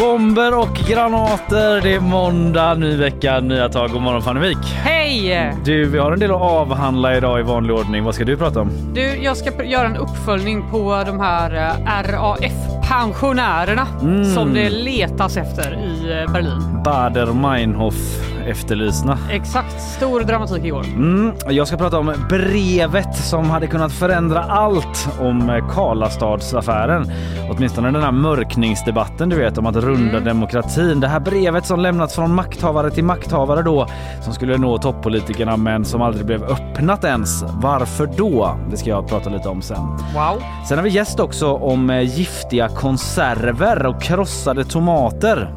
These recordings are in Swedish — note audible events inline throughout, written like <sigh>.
Bomber och granater, det är måndag, ny vecka, nya tag. God morgon Fanny Wijk. Hej! Du, vi har en del att avhandla idag i vanlig ordning. Vad ska du prata om? Du, jag ska göra en uppföljning på de här eh, RAF-pensionärerna som det letas efter i eh, Berlin. Bader-Meinhof efterlysna. Exakt, stor dramatik igår. Mm, jag ska prata om brevet som hade kunnat förändra allt om Karlastadsaffären. Åtminstone den här mörkningsdebatten du vet om att runda demokratin. Det här brevet som lämnats från makthavare till makthavare då som skulle nå toppolitikerna men som aldrig blev öppnat ens. Varför då? Det ska jag prata lite om sen. Wow. Sen har vi gäst också om eh, giftiga konserver och krossade tomater.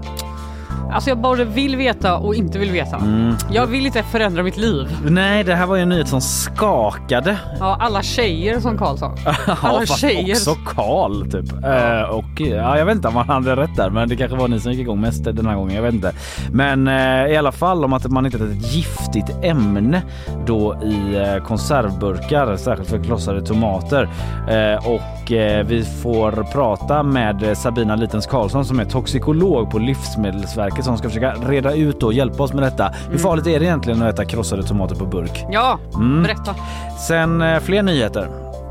Alltså jag både vill veta och inte vill veta. Mm. Jag vill inte förändra mitt liv. Nej, det här var ju en nyhet som skakade. Ja, alla tjejer som Karl sa. <laughs> Ja, Alla fast tjejer. också Karl typ. Eh, och ja, jag vet inte om han hade rätt där, men det kanske var ni som gick igång mest den här gången. Jag vet inte. Men eh, i alla fall om att man hittat ett giftigt ämne då i eh, konservburkar, särskilt för krossade tomater. Och vi får prata med Sabina Litens Karlsson som är toxikolog på Livsmedelsverket som ska försöka reda ut och hjälpa oss med detta. Mm. Hur farligt är det egentligen att äta krossade tomater på burk? Ja, Mm. berätta. Sen eh, fler nyheter.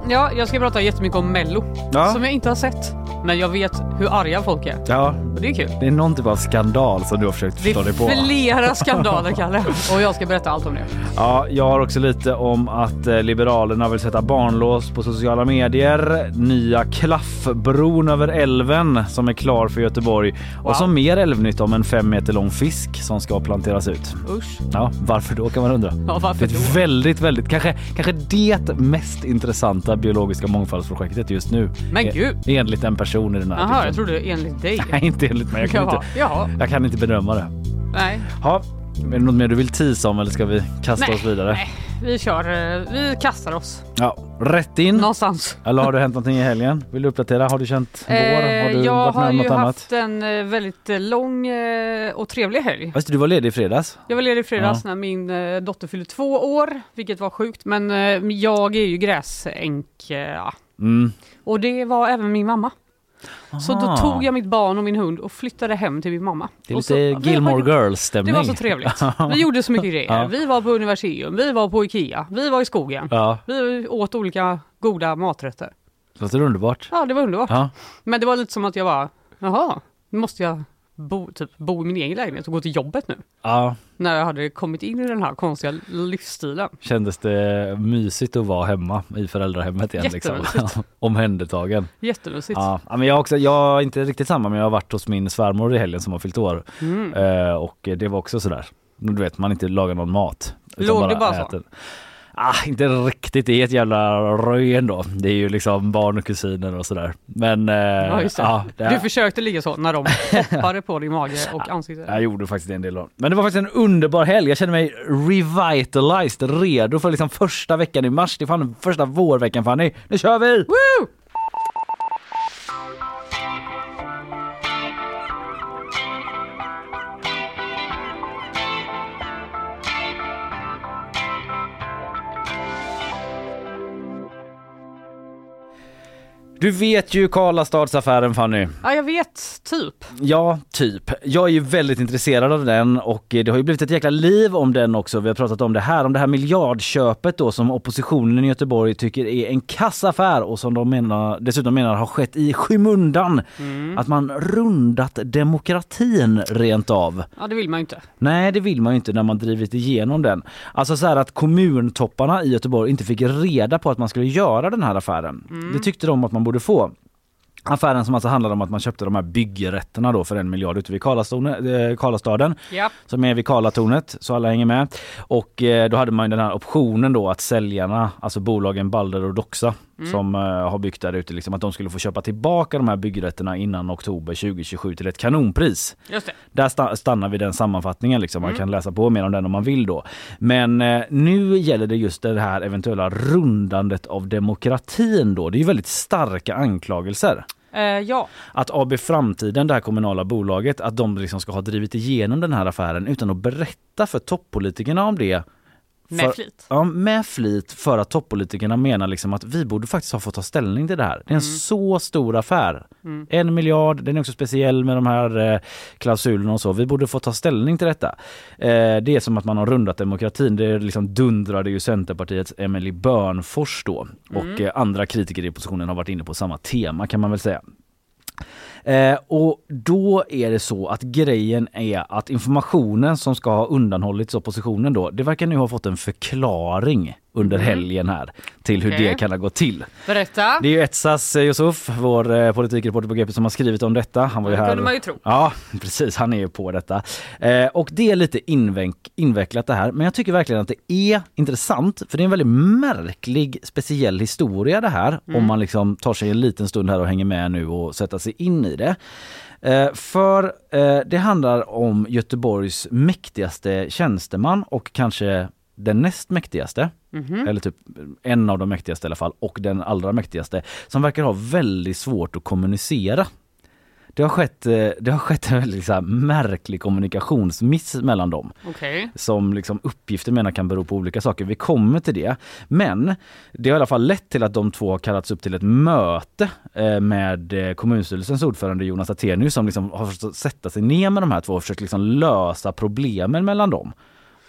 Ja, jag ska prata jättemycket om Mello. Ja. Som jag inte har sett. Men jag vet hur arga folk är. Ja, Och det är kul. Det är någon typ av skandal som du har försökt Det förstå dig på. är flera <laughs> skandaler, Kalle. Och jag ska berätta allt om det. Ja, jag har också lite om att eh, Liberalerna vill sätta barnlås på sociala medier. Nya klaffbron över älven som är klar för Göteborg. Och så mer älvnytt om en fem meter lång fisk som ska planteras ut. Usch. Ja, varför då kan man undra. Ja, varför det är ett väldigt, väldigt, kanske, kanske det mest intressanta biologiska mångfaldsprojektet just nu. Men Eh, gud. Enligt en person i den här Jaha, artikeln. jag trodde enligt dig. <laughs> Nej, inte enligt mig. Jag kan, Jaha, inte, jaha. jag kan inte bedöma det. Nej. Ja, är det något mer du vill tisa om eller ska vi kasta Nej, oss vidare? nej. Vi kör, eh, vi kastar oss Ja, rätt in. någonstans. Eller har det hänt någonting i helgen? Vill du uppdatera? Har du känt vår? Eh, Har du jag varit med har om ju något annat? haft en eh, väldigt eh, lång eh, och trevlig helg. Det, du var ledig i fredags. Jag var ledig i fredags när min eh, dotter fyllde två år, vilket var sjukt. Men eh, jag är ju gräsänka. Mm. Och det var även min mamma. Så då tog jag mitt barn och min hund och flyttade hem till min mamma. Det är Och så- lite vi Gilmore Girls-stämning. Det var så trevligt. <laughs> Vi gjorde så mycket grejer. Ja. Vi var på Universium, vi var på Ikea, vi var i skogen. Ja, Vi åt olika goda maträtter. låter det underbart? Ja, det var underbart. Ja. Men det var lite som att jag bara, jaha, nu måste jag bo, typ, bo i min egen lägenhet och gå till jobbet nu. ja. När jag hade kommit in i den här konstiga livsstilen. Kändes det mysigt att vara hemma i föräldrahemmet igen? Liksom. <laughs> Omhändertagen. Jättemysigt. Ja, ja, men jag, också, jag är inte riktigt samma men jag har varit hos min svärmor i helgen som har fyllt år. Mm. Eh, och det var också sådär. Du vet man inte lagar någon mat. Låg det bara så? Ah, inte riktigt, det är ett jävla röj ändå. Det är ju liksom barn och kusiner och sådär. Men... Eh, Ja, just det. Ja, det Du försökte ligga så när de <laughs> hoppade på din mage och ansikte. jag gjorde faktiskt en del av Men det var faktiskt en underbar helg. Jag kände mig revitalized, redo för liksom första veckan i mars. Det är fan första vårveckan Fanny. Nu kör vi! Woo! Du vet ju Karlastadsaffären Fanny. Ja, jag vet, typ. Ja, typ. Jag är ju väldigt intresserad av den och det har ju blivit ett jäkla liv om den också. Vi har pratat om det här, om det här miljardköpet då som oppositionen i Göteborg tycker är en kassaffär och som de menar, dessutom menar har skett i skymundan. Att man rundat demokratin rent av. Ja, det vill man ju inte. Nej, det vill man ju inte när man drivit igenom den. Alltså så här att kommuntopparna i Göteborg inte fick reda på att man skulle göra den här affären. Det tyckte de att man borde få. Affären som alltså handlade om att man köpte de här byggrätterna då för en miljard ute vid Karlastaden, eh, Karlastaden Ja. som är vid Karlatornet så alla hänger med. Och eh, då hade man ju den här optionen då att säljarna, alltså bolagen Balder och Doxa som eh, har byggt där ute, liksom, att de skulle få köpa tillbaka de här byggrätterna innan oktober 2027 till ett kanonpris. Där sta- stannar vi den sammanfattningen. Liksom. Man kan läsa på mer om den om man vill då. Men nu gäller det just det här eventuella rundandet av demokratin då. Det är ju väldigt starka anklagelser. Eh, ja. Att AB Framtiden, det här kommunala bolaget, att de liksom ska ha drivit igenom den här affären utan att berätta för toppolitikerna om det. Med flit. Ja, med flit för att toppolitikerna menar liksom att vi borde faktiskt ha fått ta ställning till det här. Det är en så stor affär. En miljard, den är också speciell med de här eh, klausulerna och så. Vi borde få ta ställning till detta. Eh, det är som att man har rundat demokratin. Det liksom dundrade ju Centerpartiets Emily Börnfors då. Och eh, andra kritiker i oppositionen har varit inne på samma tema kan man väl säga. Eh, och då är det så att grejen är att informationen som ska ha undanhållits oppositionen då, det verkar nu ha fått en förklaring under helgen här till hur Okej. det kan ha gått till. Berätta. Det är ju Etsas eh, Yusuf, vår eh, politikreporter på GP som har skrivit om detta. Han var ju Det här. kunde man ju tro. Ja, <laughs> precis. Han är ju på detta. Eh, och det är lite inveck- invecklat det här. Men jag tycker verkligen att det är intressant. För det är en väldigt märklig, speciell historia det här. Om man liksom tar sig en liten stund här och hänger med nu och sätter sig in i det. Eh, för eh, det handlar om Göteborgs mäktigaste tjänsteman och kanske den näst mäktigaste. Eller typ en av de mäktigaste i alla fall och den allra mäktigaste som verkar ha väldigt svårt att kommunicera. Det har skett, eh, det har skett en väldigt så märklig kommunikationsmiss mellan dem Okej. som liksom uppgifter menar kan bero på olika saker. Vi kommer till det. Men det har i alla fall lett till att de två har kallats upp till ett möte eh, med eh, kommunstyrelsens ordförande Jonas Attenius som liksom har försökt sätta sig ner med de här två och försökt liksom lösa problemen mellan dem.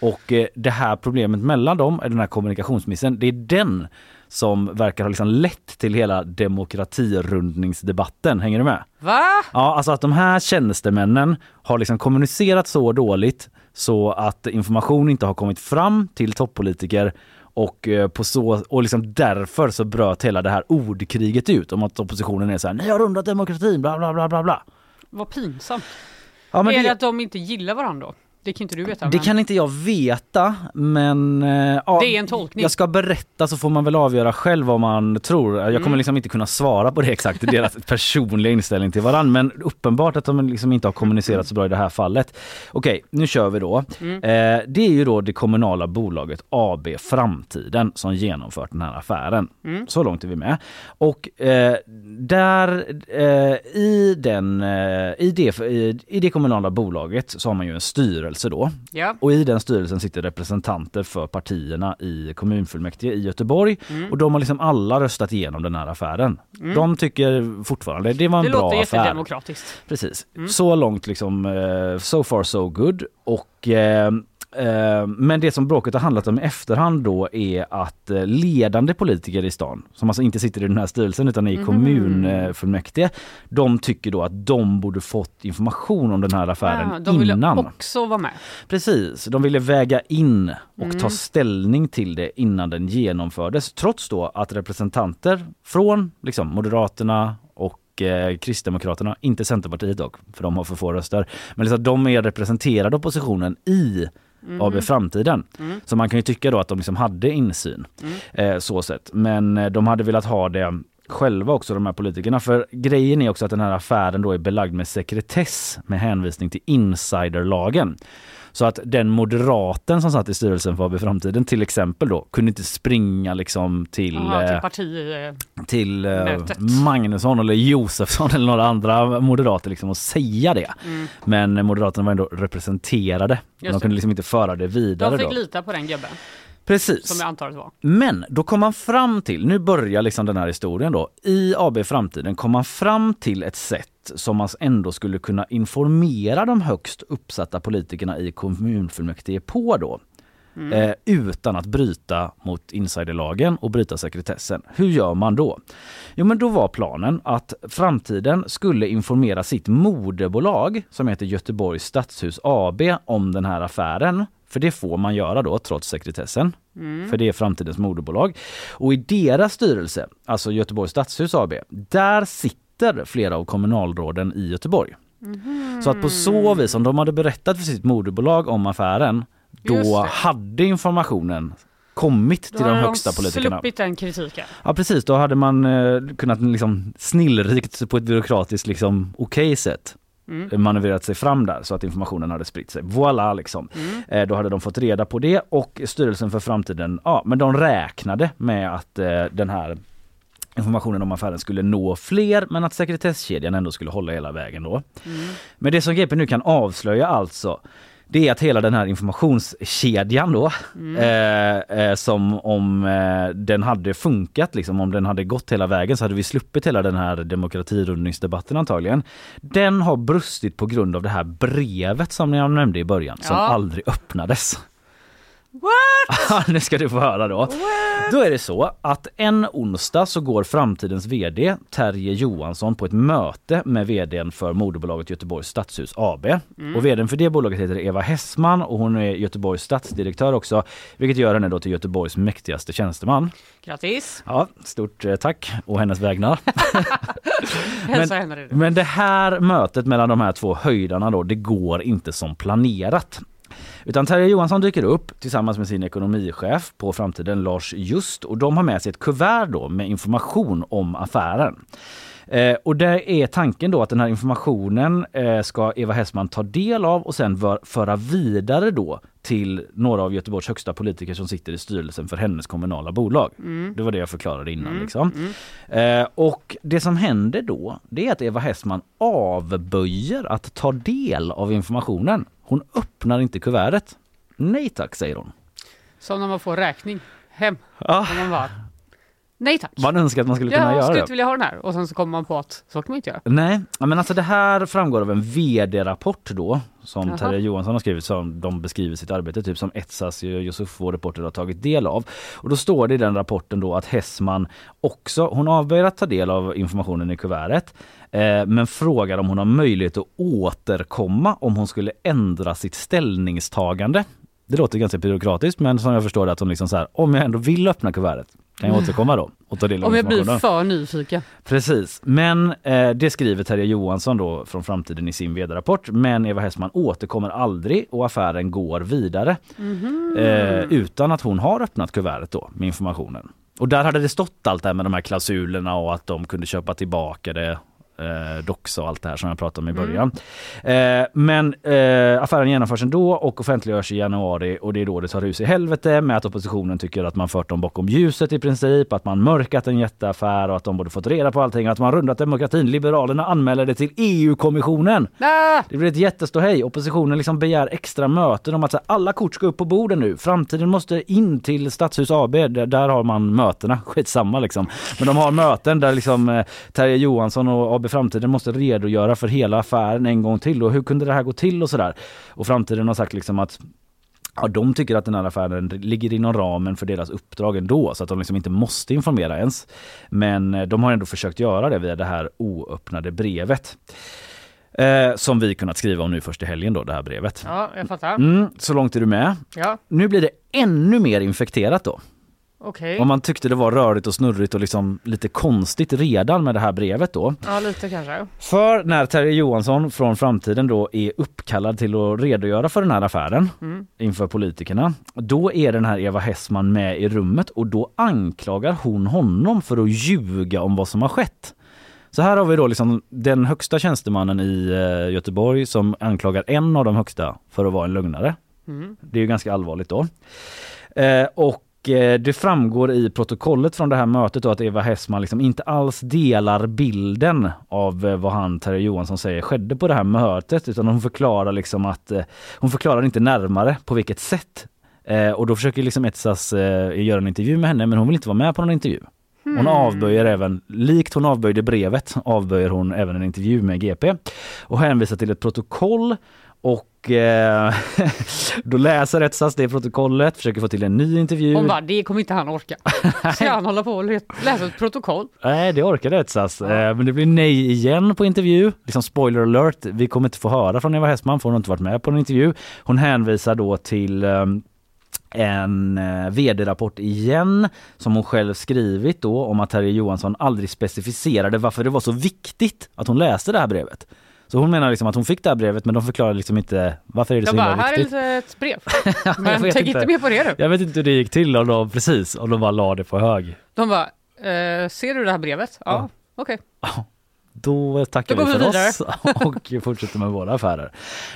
Och eh, det här problemet mellan dem, den här kommunikationsmissen, det är den som verkar ha liksom lett till hela demokratirundningsdebatten. Hänger du med? Va? Ja, alltså att de här tjänstemännen har liksom kommunicerat så dåligt så att information inte har kommit fram till toppolitiker och, eh, på så, och liksom därför så bröt hela det här ordkriget ut om att oppositionen är så här, ni har rundat demokratin, bla bla bla bla bla. Vad pinsamt. Ja, men är det... det, att de inte gillar varandra då? Det kan inte du veta. det men- kan inte jag veta men ja, Det är en tolkning. Jag ska berätta så får man väl avgöra själv vad man tror. Jag kommer Mm. liksom inte kunna svara på det exakt, deras <laughs> personliga inställning till varandra. Men uppenbart att de liksom inte har kommunicerat så bra i det här fallet. Okej, nu kör vi då. Mm. Eh, det är ju då det kommunala bolaget AB Framtiden som genomfört den här affären. Mm. Så långt är vi med. Och eh, där eh, i, den, eh, i, det, i, i det kommunala bolaget så har man ju en styrelse då. Ja. Och i den styrelsen sitter representanter för partierna i kommunfullmäktige i Göteborg. Mm. Och de har liksom alla röstat igenom den här affären. De tycker fortfarande det var en Det bra låter affär. jättedemokratiskt. Precis. Så långt liksom, eh, so far so good. Och eh, men det som bråket har handlat om i efterhand då är att eh, ledande politiker i stan, som alltså inte sitter i den här styrelsen utan är i kommunfullmäktige, de tycker då att de borde fått information om den här affären Ja, de ville innan. också vara med. Precis, de ville väga in och Mm. ta ställning till det innan den genomfördes. Trots då att representanter från liksom, Moderaterna och eh, Kristdemokraterna, inte Centerpartiet dock, för de har för få röster, men liksom, de är representerade oppositionen i AB Framtiden. Så man kan ju tycka då att de liksom hade insyn eh, så sett. Men eh, de hade velat ha det själva också de här politikerna. För grejen är också att den här affären då är belagd med sekretess med hänvisning till insiderlagen. Så att den moderaten som satt i styrelsen för AB Framtiden till exempel då kunde inte springa liksom till, Aha, eh, till parti... eh, till eh, Mötet. Magnusson eller Josefsson eller några andra moderater liksom och säga det. Men Moderaterna var ändå representerade. de kunde liksom inte föra det vidare De fick då. lita på den gubben, Precis. som jag antar det var. Men då kom man fram till, nu börjar liksom den här historien då, i AB Framtiden kom man fram till ett sätt som man ändå skulle kunna informera de högst uppsatta politikerna i kommunfullmäktige på då. Eh, utan att bryta mot insiderlagen och bryta sekretessen. Hur gör man då? Jo men då var planen att Framtiden skulle informera sitt moderbolag som heter Göteborgs Stadshus AB om den här affären. För det får man göra då trots sekretessen. För det är framtidens moderbolag. Och i deras styrelse, alltså Göteborgs Stadshus AB, där sitter flera av kommunalråden i Göteborg. Så att på så vis, om de hade berättat för sitt moderbolag om affären, då hade informationen kommit till de högsta politikerna. sluppit den kritiken. Ja precis, då hade man eh, kunnat liksom snillrikt på ett byråkratiskt liksom okej sätt Mm. manövrerat sig fram där så att informationen hade spritt sig. Voilà liksom. Mm. Eh, då hade de fått reda på det och styrelsen för framtiden, ja men de räknade med att eh, den här informationen om affären skulle nå fler men att sekretesskedjan ändå skulle hålla hela vägen då. Men det som GP nu kan avslöja alltså det är att hela den här informationskedjan då, eh, eh, som om eh, den hade funkat, liksom, om den hade gått hela vägen så hade vi sluppit hela den här demokratirundningsdebatten antagligen. Den har brustit på grund av det här brevet som jag nämnde i början, som Ja. aldrig öppnades. What? <laughs> nu ska du få höra då. Då är det så att en onsdag så går framtidens VD Terje Johansson på ett möte med VDn för moderbolaget Göteborgs Stadshus AB. Och VDn för det bolaget heter Eva Hessman och hon är Göteborgs stadsdirektör också, vilket gör henne då till Göteborgs mäktigaste tjänsteman. Grattis! Ja, stort eh, tack å hennes vägnar. <laughs> Det. Men det här mötet mellan de här två höjdarna då, det går inte som planerat. Utan Terje Johansson dyker upp tillsammans med sin ekonomichef på framtiden Lars Just och de har med sig ett kuvert då med information om affären. Eh, och där är tanken då att den här informationen eh, ska Eva Hessman ta del av och sen vör, föra vidare då till några av Göteborgs högsta politiker som sitter i styrelsen för hennes kommunala bolag. Det var det jag förklarade innan. Liksom. Eh, och det som händer då det är att Eva Hessman avböjer att ta del av informationen. Hon öppnar inte kuvertet. Nej tack säger hon. Som när man får räkning hem. Ja, Och man bara, nej tack. man önskar att man skulle kunna Jag göra skulle det. inte vilja ha den här. Och sen så kommer man på att så kan man inte göra. Nej, ja, men alltså det här framgår av en vd-rapport då som Jaha. Terje Johansson har skrivit som de beskriver sitt arbete, typ som Etsas Yusuf, vår reporter, har tagit del av. Och då står det i den rapporten då att Hessman också, hon avböjer att ta del av informationen i kuvertet men frågar om hon har möjlighet att återkomma om hon skulle ändra sitt ställningstagande. Det låter ganska byråkratiskt men som jag förstår det att hon liksom så här, om jag ändå vill öppna kuvertet kan jag återkomma då och ta del av Om jag blir för nyfiken. Precis, men eh, det skriver Terje Johansson då från Framtiden i sin vd-rapport. Men Eva Hessman återkommer aldrig och affären går vidare. Eh, utan att hon har öppnat kuvertet då med informationen. Och där hade det stått allt det här med de här klausulerna och att de kunde köpa tillbaka det. Eh, doxa och allt det här som jag pratade om i början. Eh, men eh, affären genomförs ändå och offentliggörs i januari och det är då det tar hus i helvete med att oppositionen tycker att man fört dem bakom ljuset i princip, att man mörkat en jätteaffär och att de borde fått reda på allting, att man rundat demokratin. Liberalerna anmäler det till EU-kommissionen. Det blir ett jätteståhej. Oppositionen liksom begär extra möten om att här, alla kort ska upp på borden nu. Framtiden måste in till Stadshus AB. Där, där har man mötena. <laughs> Skitsamma liksom. Men de har möten där liksom eh, Terje Johansson och AB Framtiden måste redogöra för hela affären en gång till. Och hur kunde det här gå till och sådär. Och Framtiden har sagt liksom att Ja, de tycker att den här affären ligger inom ramen för deras uppdrag ändå så att de liksom inte måste informera ens. Men eh, de har ändå försökt göra det via det här oöppnade brevet. Eh, som vi kunnat skriva om nu först i helgen då, det här brevet. Ja, jag fattar. Mm, så långt är du med. Ja, Nu blir det ännu mer infekterat då. Okej. Om man tyckte det var rörigt och snurrigt och liksom lite konstigt redan med det här brevet då. Ja, lite kanske. För när Terje Johansson från framtiden då är uppkallad till att redogöra för den här affären Mm. inför politikerna. Då är den här Eva Hessman med i rummet och då anklagar hon honom för att ljuga om vad som har skett. Så här har vi då liksom den högsta tjänstemannen i eh, Göteborg som anklagar en av de högsta för att vara en lögnare. Mm. Det är ju ganska allvarligt då. Eh, och det framgår i protokollet från det här mötet då att Eva Hessman liksom inte alls delar bilden av eh, vad han, Terje Johansson, säger skedde på det här mötet utan hon förklarar liksom att eh, hon förklarar inte närmare på vilket sätt. Eh, och då försöker liksom Etsas eh, göra en intervju med henne men hon vill inte vara med på någon intervju. Hon avböjer även, likt hon avböjde brevet, avböjer hon även en intervju med GP och hänvisar till ett protokoll och eh, <laughs> då läser Etsas det protokollet, försöker få till en ny intervju. Hon bara, det kommer inte han orka. <laughs> Ska han hålla på och läsa ett protokoll? Nej, det orkade Etsas. Eh, men det blir nej igen på intervju. Liksom spoiler alert, vi kommer inte få höra från Eva Hessman för hon har inte varit med på en intervju. Hon hänvisar då till eh, en eh, vd-rapport igen som hon själv skrivit då om att Terje Johansson aldrig specificerade varför det var så viktigt att hon läste det här brevet. Så hon menar liksom att hon fick det här brevet men de förklarar liksom inte varför är det så bara, himla här är viktigt. lite ett brev. <laughs> Men tänk inte. inte mer på det nu. Jag vet inte hur det gick till om de, precis, om de bara la det på hög. De bara, eh, ser du det här brevet? Ja, Ja. okej. <laughs> Då tackar Då vi för oss <laughs> och fortsätter med våra affärer.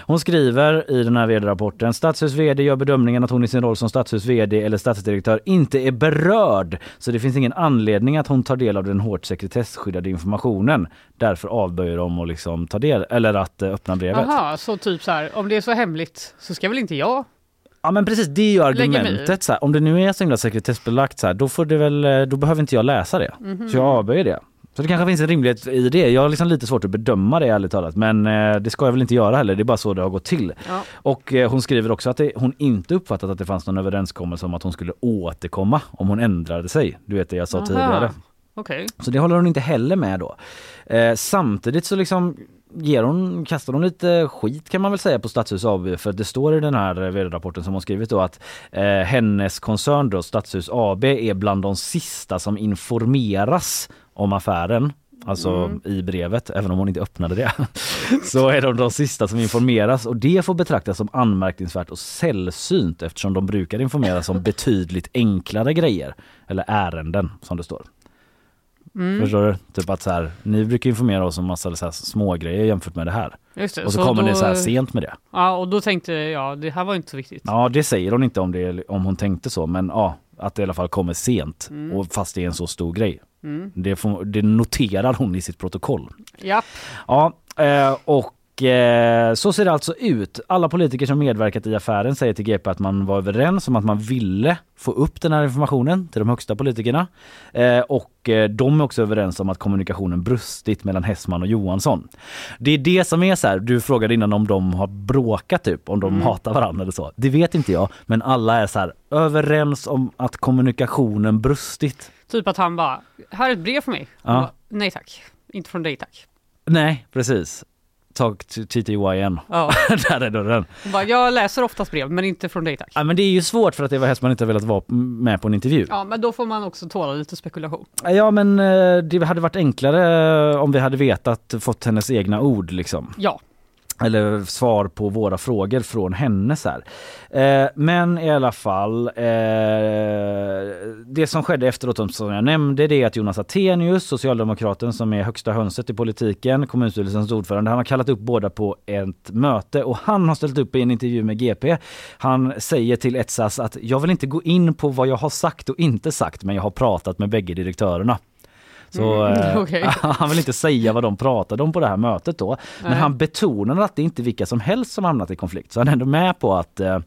Hon skriver i den här vd-rapporten, Stadshus vd gör bedömningen att hon i sin roll som Stadshus vd eller stadsdirektör inte är berörd. Så det finns ingen anledning att hon tar del av den hårt sekretesskyddade informationen. Därför avböjer de att liksom ta del, eller att eh, öppna brevet. Aha, så typ så här, om det är så hemligt så ska väl inte jag? Ja men precis, det är ju argumentet. Så här, om det nu är så himla sekretessbelagt så här, då, får det väl, eh, då behöver inte jag läsa det. Mhm. Så jag avböjer det. Så det kanske finns en rimlighet i det. Jag har liksom lite svårt att bedöma det ärligt talat. Men eh, det ska jag väl inte göra heller. Det är bara så det har gått till. Ja. Och eh, hon skriver också att det, hon inte uppfattat att det fanns någon överenskommelse om att hon skulle återkomma om hon ändrade sig. Du vet det jag sa Aha. tidigare. Okej. Så det håller hon inte heller med då. Eh, samtidigt så liksom ger hon, kastar hon lite skit kan man väl säga på Stadshus AB för det står i den här eh, vd-rapporten som hon skrivit då att eh, hennes koncern då Stadshus AB är bland de sista som informeras om affären. Alltså i brevet, även om hon inte öppnade det. <laughs> Så är de de sista som informeras och det får betraktas som anmärkningsvärt och sällsynt eftersom de brukar informeras om betydligt enklare grejer. Eller ärenden som det står. Förstår du? Typ att så här, ni brukar informera oss om massa så här små grejer jämfört med det här. Det. Och så, kommer då, ni så här sent med det. Ja, och då tänkte jag, det här var inte så viktigt. Ja det säger hon inte om, det, om hon tänkte så men ja, att det i alla fall kommer sent. Och fast det är en så stor grej. Det, får, det noterar hon i sitt protokoll. Ja. Ja, eh, och så ser det alltså ut. Alla politiker som medverkat i affären säger till GP att man var överens om att man ville få upp den här informationen till de högsta politikerna. Eh, och eh, de är också överens om att kommunikationen brustit mellan Hessman och Johansson. Det är det som är så här, du frågade innan om de har bråkat typ, om de hatar varandra eller så. Det vet inte jag, men alla är så här överens om att kommunikationen brustit. Typ att han bara, här är ett brev för mig. Ja. Bara, Nej tack, inte från dig tack. Nej, precis. Talk to TTY igen. Ja. <laughs> Där är dörren. Bara, jag läser oftast brev men inte från dig tack. Ja, men det är ju svårt för att Eva Hessman inte har velat vara med på en intervju. Ja men då får man också tåla lite spekulation. Ja men eh, det hade varit enklare om vi hade vetat, fått hennes egna ord liksom. Ja. Eller svar på våra frågor från henne så här. Eh, men i alla fall, eh, det som skedde efteråt som jag nämnde det är att Jonas Attenius, socialdemokraten som är högsta hönset i politiken, kommunstyrelsens ordförande, han har kallat upp båda på ett möte och han har ställt upp i en intervju med GP. Han säger till Etsas att jag vill inte gå in på vad jag har sagt och inte sagt men jag har pratat med bägge direktörerna. Så Mm, eh, <laughs> okej. <laughs> han vill inte säga vad de pratade om på det här mötet då. Men Nej. han betonar att det inte är vilka som helst som hamnat i konflikt. Så han är ändå med på att eh,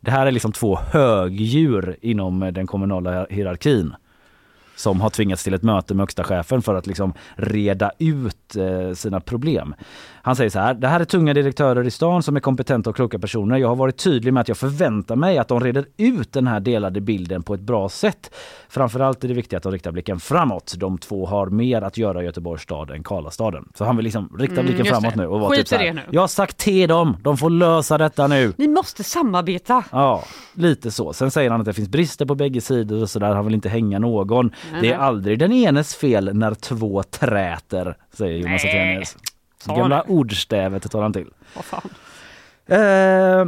det här är liksom två högdjur inom eh, den kommunala hierarkin som har tvingats till ett möte med högsta chefen för att liksom reda ut sina problem. Han säger så här, det här är tunga direktörer i stan som är kompetenta och kloka personer. Jag har varit tydlig med att jag förväntar mig att de reder ut den här delade bilden på ett bra sätt. Framförallt är det viktigt att de riktar blicken framåt. De två har mer att göra i Göteborgs stad än Karlastaden. Så han vill liksom rikta Mm, blicken just framåt det. nu och vara Skit typ så här, det nu. Jag har sagt till dem, de får lösa detta nu. Ni måste samarbeta. Ja, lite så. Sen säger han att det finns brister på bägge sidor och sådär. Han vill inte hänga någon. det är aldrig den enes fel när två träter, säger Jonas Nej. Sa Gamla han ordstävet tar han till. Vad fan. Eh,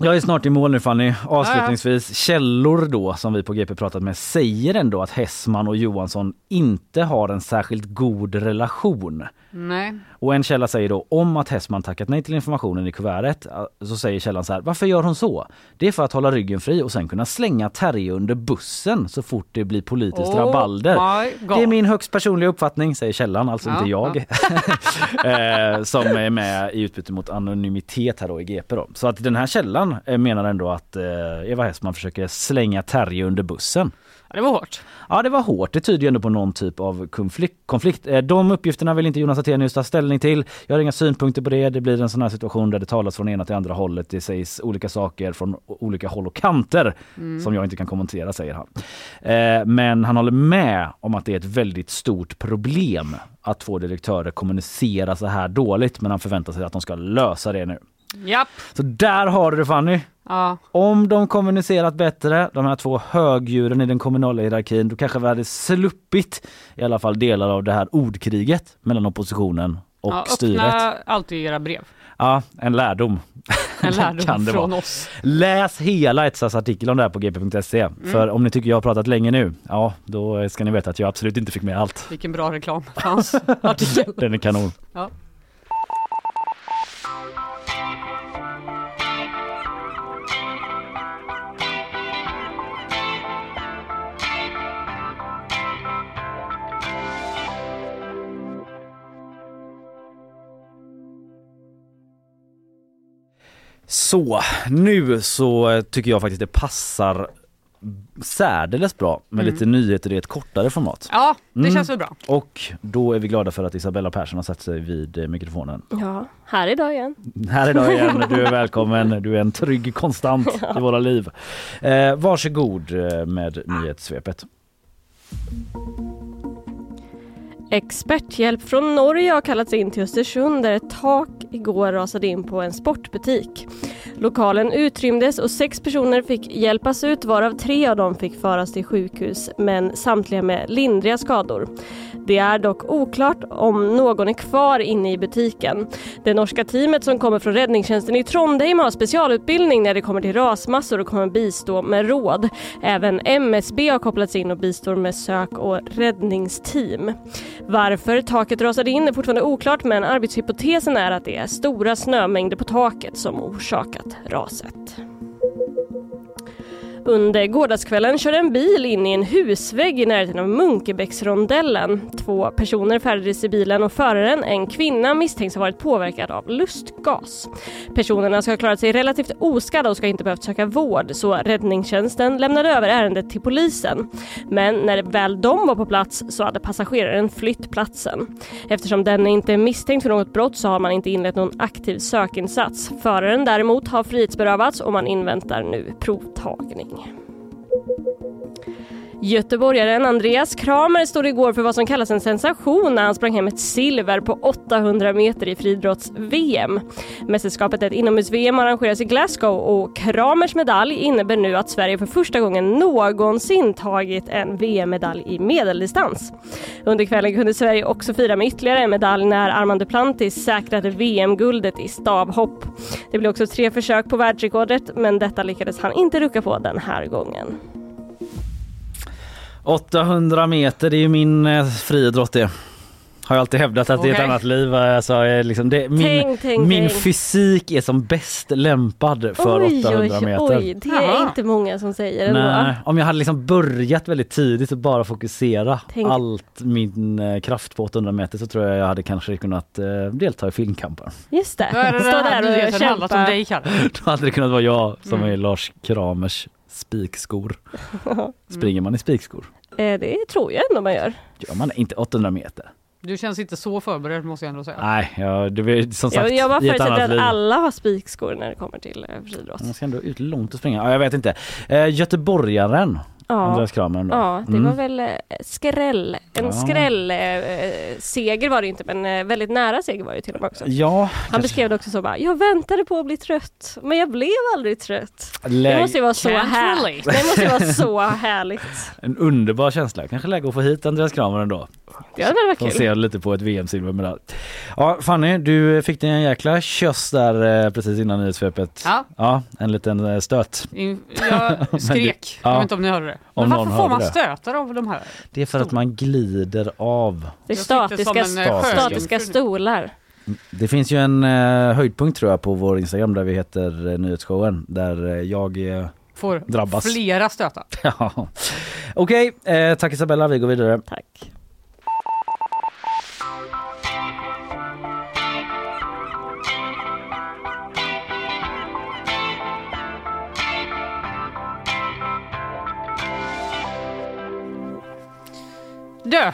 jag är snart i mål nu Fanny. Avslutningsvis, källor då som vi på GP pratat med säger ändå att Hessman och Johansson inte har en särskilt god relation. Nej. Och en källa säger då om att Hessman tackat nej till informationen i kuvertet så säger källan så här, varför gör hon så? Det är för att hålla ryggen fri och sen kunna slänga Terje under bussen så fort det blir politiskt Oh rabalder. Det är min högst personliga uppfattning, säger källan, alltså Ja, inte jag. <laughs> eh, som är med i utbyte mot anonymitet här då i GP då. Så att den här källan eh, menar ändå att eh, Eva Hessman försöker slänga Terje under bussen. Ja, det var hårt. Ja det var hårt, det tyder ju ändå på någon typ av konflikt. Eh, De uppgifterna vill inte Jonas Attenius ta ställning till. Jag har inga synpunkter på det. Det blir en sån här situation där det talas från ena till andra hållet. Det sägs olika saker från olika håll och kanter som jag inte kan kommentera säger han. Eh, Men han håller med om att det är ett väldigt stort problem att två direktörer kommunicerar så här dåligt men han förväntar sig att de ska lösa det nu. Japp. Så där har du det Fanny! Ja. Om de kommunicerat bättre, de här två högdjuren i den kommunala hierarkin, då kanske vi hade sluppit i alla fall delar av det här ordkriget mellan oppositionen och ja, styret. öppna alltid era brev. Ja, en lärdom. <laughs> En lärdom Kan det från vara. oss. Läs hela Etsas artikel om det här på gp.se. Mm. För om ni tycker jag har pratat länge nu, ja då ska ni veta att jag absolut inte fick med allt. Vilken bra reklam för hans artikel. <laughs> Den är kanon. Ja. Så, nu så tycker jag faktiskt det passar särdeles bra med lite nyheter i ett kortare format. Ja, det Mm. känns väl bra. Och då är vi glada för att Isabella Persson har satt sig vid eh, mikrofonen. Ja, här idag igen. Här idag igen, <laughs> du är välkommen, du är en trygg konstant i våra liv. Eh, varsågod eh, med nyhetssvepet. Experthjälp från Norge har kallats in till Östersund där ett tak igår rasade in på en sportbutik. Lokalen utrymdes och sex personer fick hjälpas ut varav tre av dem fick föras till sjukhus men samtliga med lindriga skador. Det är dock oklart om någon är kvar inne i butiken. Det norska teamet som kommer från räddningstjänsten i Trondheim har specialutbildning när det kommer till rasmassor och kommer bistå med råd. Även MSB har kopplats in och bistår med sök och räddningsteam. Varför taket rasade in är fortfarande oklart men arbetshypotesen är att det är stora snömängder på taket som orsakat raset. Under gårdagskvällen körde en bil in i en husvägg i närheten av Munkebäcksrondellen. Två personer färdades i bilen och föraren, en kvinna, misstänks ha varit påverkad av lustgas. Personerna ska ha klarat sig relativt oskadda och ska inte behövt söka vård så räddningstjänsten lämnade över ärendet till polisen. Men när väl de var på plats så hade passageraren flytt platsen. Eftersom den inte är misstänkt för något brott så har man inte inlett någon aktiv sökinsats. Föraren däremot har frihetsberövats och man inväntar nu provtagning. thank you Göteborgaren Andreas Kramer stod igår för vad som kallas en sensation när han sprang hem ett silver på 800 meter i friidrotts-VM. Mästerskapet är ett inomhus-VM arrangeras i Glasgow och Kramers medalj innebär nu att Sverige för första gången någonsin tagit en VM-medalj i medeldistans. Under kvällen kunde Sverige också fira med ytterligare en medalj när Armand Duplantis säkrade VM-guldet i stavhopp. Det blev också tre försök på världsrekordet men detta lyckades han inte rucka på den här gången. 800 meter, det är ju min eh, friidrott det. Har jag alltid hävdat att det är ett annat liv. Alltså, liksom det, min Tänk, tänk, min tänk. fysik är som bäst lämpad för 800 meter. oj, det är Jaha. inte många som säger ändå. Nej, om jag hade liksom börjat väldigt tidigt och bara fokusera Tänk. allt min eh, kraft på 800 meter så tror jag jag hade kanske kunnat eh, delta i filmkampen. Just det, Då är det stå den här där och nyheten handlat om kämpa. dig Kalle. <laughs> Då hade det kunnat vara jag som Mm. är Lars Kramers spikskor. <laughs> Springer man i spikskor? Eh, Det tror jag ändå man gör. Gör man inte 800 meter? Du känns inte så förberedd måste jag ändå säga. Nej, ja, det är som sagt Jag, jag bara förutsätter att liv. alla har spikskor när det kommer till eh, friidrott. Man ska ändå ut långt och springa. Ja, jag vet inte. Eh, Göteborgaren, Ja. Andreas Kramer. då. Ja, det Mm. var väl eh, skräll. En Ja. skräll eh, seger var det inte men eh, väldigt nära seger var det till och med också. Ja, Han kanske- beskrev det också så bara, jag väntade på att bli trött men jag blev aldrig trött. Det Läge- måste ju vara så härligt. <laughs> Det måste ju vara så härligt. En underbar känsla. Kanske läge att få hit Andreas Kramer ändå. Det hade varit kul. se lite på ett VM-silver med det. Ja Fanny, du fick dig en jäkla köss där precis innan nyhetssvepet. Ja. Ja, en liten stöt. In, jag <laughs> skrek, ja. jag vet inte om ni hörde det. Om Men varför får man det. stötar av de här? Det är för att man glider av. Det är statiska, eh, Statiska. stolar. Det finns ju en eh, höjdpunkt tror jag på vår Instagram där vi heter eh, Nyhetsshowen där eh, jag Får Drabbas. flera stötar. <laughs> Ja. Okej, eh, tack Isabella. Vi går vidare. Tack. Dö,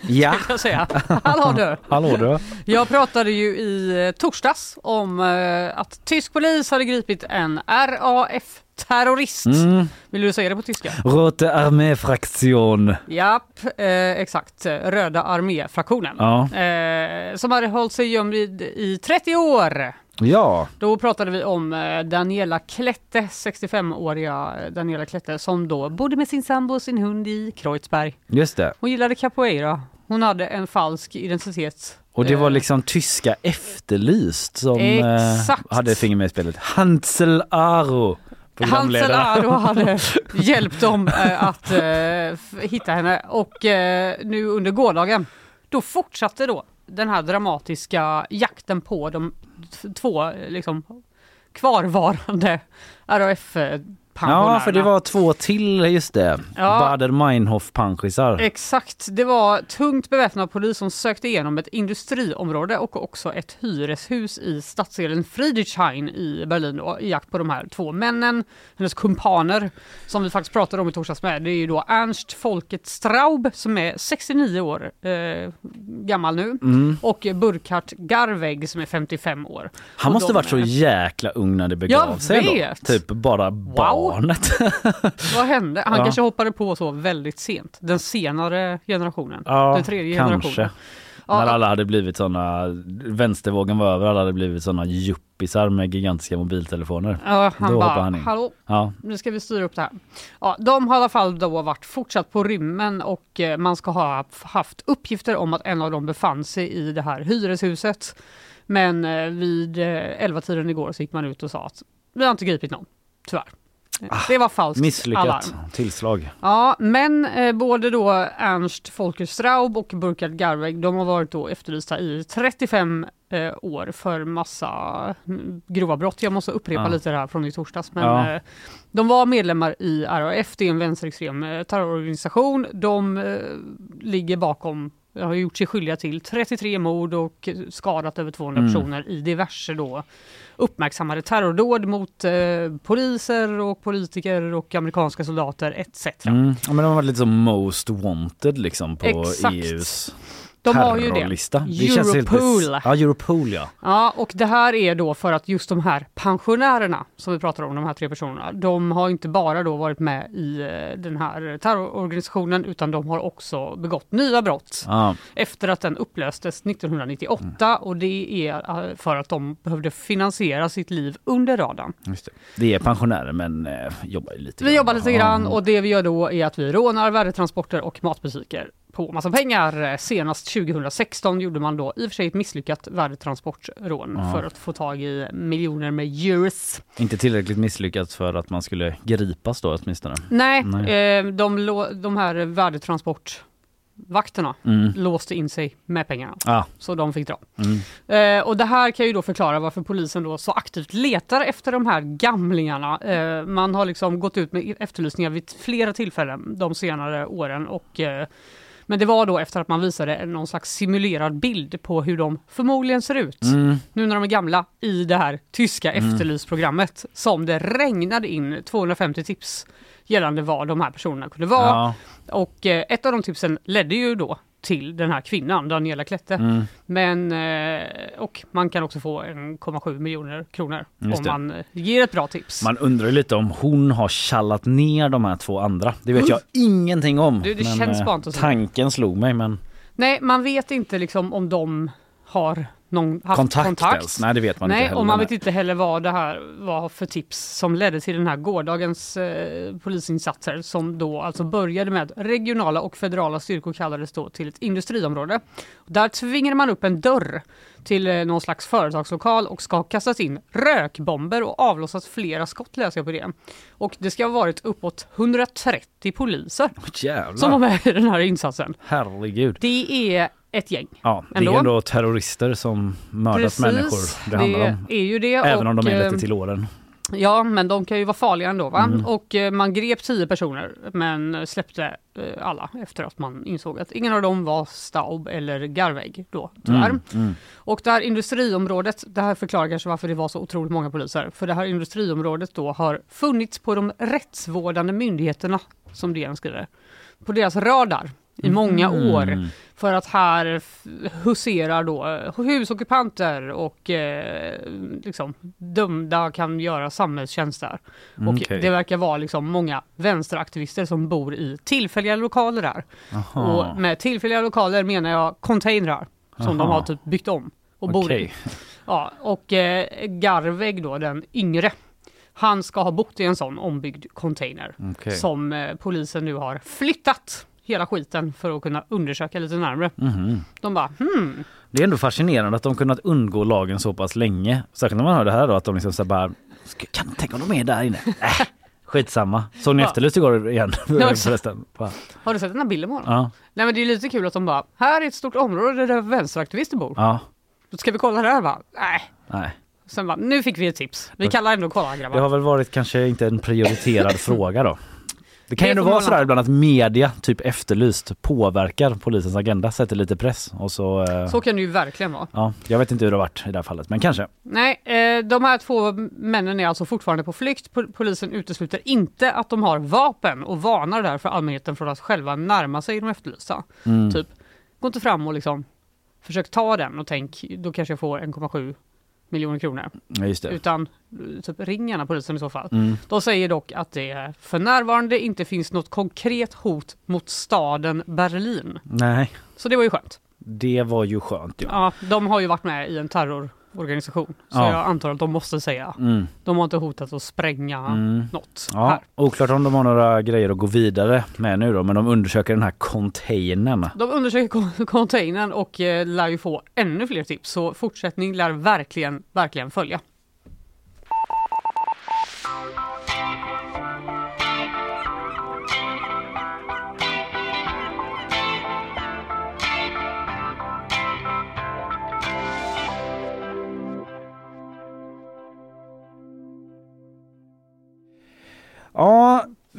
Ja, kan jag säga. <laughs> Hallå dö. hallå du. Jag pratade ju i eh, torsdags om eh, att tysk polis hade gripit en RAF-terrorist. Mm. Vill du säga det på tyska? Rote arméfraktion. Japp, eh, exakt. Röda arméfraktionen. Ja. Eh, som hade hållit sig gömd i, i 30 år. Ja, Då pratade vi om eh, Daniela Klette, 65-åriga Daniela Klette som då bodde med sin sambo och sin hund i Kreuzberg. just det. Hon gillade capoeira. Hon hade en falsk identitet. Och det var Eh, liksom tyska Efterlyst som eh, Exakt. hade finger med i spelet. Hansel Aro. Hansel. Aro hade <laughs> hjälpt dem eh, att eh, hitta henne och eh, nu under gårdagen då fortsatte då den här dramatiska jakten på de två liksom, kvarvarande RAF eh, Ja, för det var två till, just det. Ja. Bader-Meinhof-panschisar. Exakt, det var tungt beväpnad polis som sökte igenom ett industriområde och också ett hyreshus i stadsdelen Friedrichshain i Berlin då, i jakt på de här två männen, hennes kumpaner som vi faktiskt pratade om i torsdags med. Det är ju då Ernst Folket Straub som är 69 år eh, gammal nu Mm. och Burkhard Garweg som är 55 år. Han Och måste varit så jäkla ung när det begav Jag sig vet. då. Typ bara barnet. <laughs> Vad hände? Han Ja. kanske hoppade på så väldigt sent. Den senare generationen. Ja, den tredje kanske. generationen. När Ja, alla hade blivit såna, vänstervågen var över, alla hade blivit såna yuppisar med gigantiska mobiltelefoner. Ja, han Då bara, han in. hallå, Ja, nu ska vi styra upp det här. Ja, de har i alla fall då varit fortsatt på rymmen och eh, man ska ha haft uppgifter om att en av dem befann sig i det här hyreshuset. Men eh, vid eh, 11-tiden igår så gick man ut och sa att vi har inte gripit någon, tyvärr. Eh, Det var falskt Ah, misslyckat alarm. tillslag. Ja, men eh, både då Ernst Volker Straub och Burkhard Garweg, de har varit då efterlysta i 35 eh, år för massa mm, grova brott. Jag måste upprepa Ja. lite det här från i torsdags. Men, Ja. eh, de var medlemmar i RAF, det är en vänsterextrem eh, terrororganisation. De eh, ligger bakom har gjort sig skyldiga till 33 mord och skadat över 200 Mm. personer i diverse då uppmärksammade terrordåd mot eh, poliser och politiker och amerikanska soldater etc. Mm. Ja, men de har varit lite som most wanted liksom på Exakt. EUs De har ju det. terrorlista. Det känns Europol. Ja, Europol ja. Ja, och det här är då för att just de här pensionärerna som vi pratar om, de här tre personerna, de har inte bara då varit med i eh, den här terrororganisationen utan de har också begått nya brott ja. efter att den upplöstes 1998 och det är eh, för att de behövde finansiera sitt liv under radarn. Det. det är pensionärer men eh, jobbar lite Vi grann. jobbar lite grann och det vi gör då är att vi rånar värdetransporter och matbutiker på massa pengar. Senast 2016 gjorde man då i och för sig ett misslyckat värdetransportrån Ja. för att få tag i miljoner med euros. Inte tillräckligt misslyckat för att man skulle gripas då åtminstone. Nej, Nej. Eh, de, de här värdetransportvakterna Mm. låste in sig med pengarna. Ja. Så de fick dra. Mm. Eh, och det här kan ju då förklara varför polisen då så aktivt letar efter de här gamlingarna. Eh, man har liksom gått ut med efterlysningar vid flera tillfällen de senare åren och eh, men det var då efter att man visade någon slags simulerad bild på hur de förmodligen ser ut Mm. nu när de är gamla i det här tyska efterlysprogrammet som det regnade in 250 tips gällande vad de här personerna kunde vara. Ja. Och eh, ett av de tipsen ledde ju då till den här kvinnan, Daniela Klette. Mm. Men, eh, och man kan också få 1,7 miljoner kronor Just om det. man eh, ger ett bra tips. Man undrar lite om hon har kallat ner de här två andra. Det vet jag ingenting om. Det- det men, känns eh, bara inte så. Tanken slog mig men Nej, man vet inte liksom om de har någon, haft kontakt, kontakt. Nej det vet man Nej, inte heller. och man vet inte heller vad det här var för tips som ledde till den här gårdagens eh, polisinsatser som då alltså började med att regionala och federala styrkor kallades då till ett industriområde. Där tvingade man upp en dörr till eh, någon slags företagslokal och ska ha kastat in rökbomber och avlossat flera skott läser jag på det. Och det ska ha varit uppåt 130 poliser Jävlar. som var med i den här insatsen. Herregud. Det är ett gäng. Ja, det Ändå. är ändå terrorister som mördat Precis, människor det handlar om. är ju det. Även om de är eh, lite till åren. Ja, men de kan ju vara farliga ändå. Va? Mm. Och eh, man grep tio personer men släppte eh, alla efter att man insåg att ingen av dem var Staub eller Garveg då, tyvärr. Mm, mm. Och det här industriområdet, det här förklarar kanske varför det var så otroligt många poliser. För det här industriområdet då har funnits på de rättsvårdande myndigheterna, som DN skriver, på deras radar i många Mm. år. För att här huserar då eh, husockupanter och eh, liksom, dömda kan göra samhällstjänst där. Och Okej. det verkar vara liksom många vänsteraktivister som bor i tillfälliga lokaler där. Aha. Och med tillfälliga lokaler menar jag containrar som de Aha. har typ byggt om och bor i. <laughs> Ja, och eh, Garveg då, den yngre, han ska ha bott i en sån ombyggd container Okej. som eh, polisen nu har flyttat hela skiten för att kunna undersöka lite närmare. Mhm. De bara hmm, Det är ändå fascinerande att de kunnat undgå lagen så pass länge. Särskilt när man hör det här då att de liksom så bara "Ska- Kan tänk om de är där inne? <laughs> Äh, skitsamma. Såg ni Ja. Efterlyst igår igen <laughs> förresten? Har du sett den här bilden på honom? Ja, Nej men det är lite kul att de bara, här är ett stort område där vänsteraktivister bor. ja, Då ska vi kolla där va? Nej. nej. Sen bara, nu fick vi ett tips. Vi kallar ändå kolla grabbar. Det har väl varit kanske inte en prioriterad <laughs> fråga då. Det kan ju ändå vara sådär ibland att media, typ Efterlyst, påverkar polisens agenda, sätter lite press och så... eh, Så kan det ju verkligen vara. Ja, jag vet inte hur det har varit i det här fallet, men kanske. Nej, eh, de här två männen är alltså fortfarande på flykt. Pol- Polisen utesluter inte att de har vapen och varnar därför allmänheten från att själva närma sig de efterlysta. Mm. Typ, gå inte fram och liksom försök ta den och tänk, då kanske jag får 1,7 miljoner kronor. Ja. Utan eh, typ gärna polisen i så fall. Mm. De säger dock att det för närvarande inte finns något konkret hot mot staden Berlin. Nej, Så det var ju skönt. det var ju skönt ja. Ja, de har ju varit med i en terrororganisation. Så Ja. jag antar att de måste säga. Mm. De har inte hotat att spränga Mm. något Ja, här. oklart om de har några grejer att gå vidare med nu då, men de undersöker den här containern. De undersöker kon- <laughs> containern och eh, lär ju få ännu fler tips. Så fortsättning lär verkligen, verkligen följa.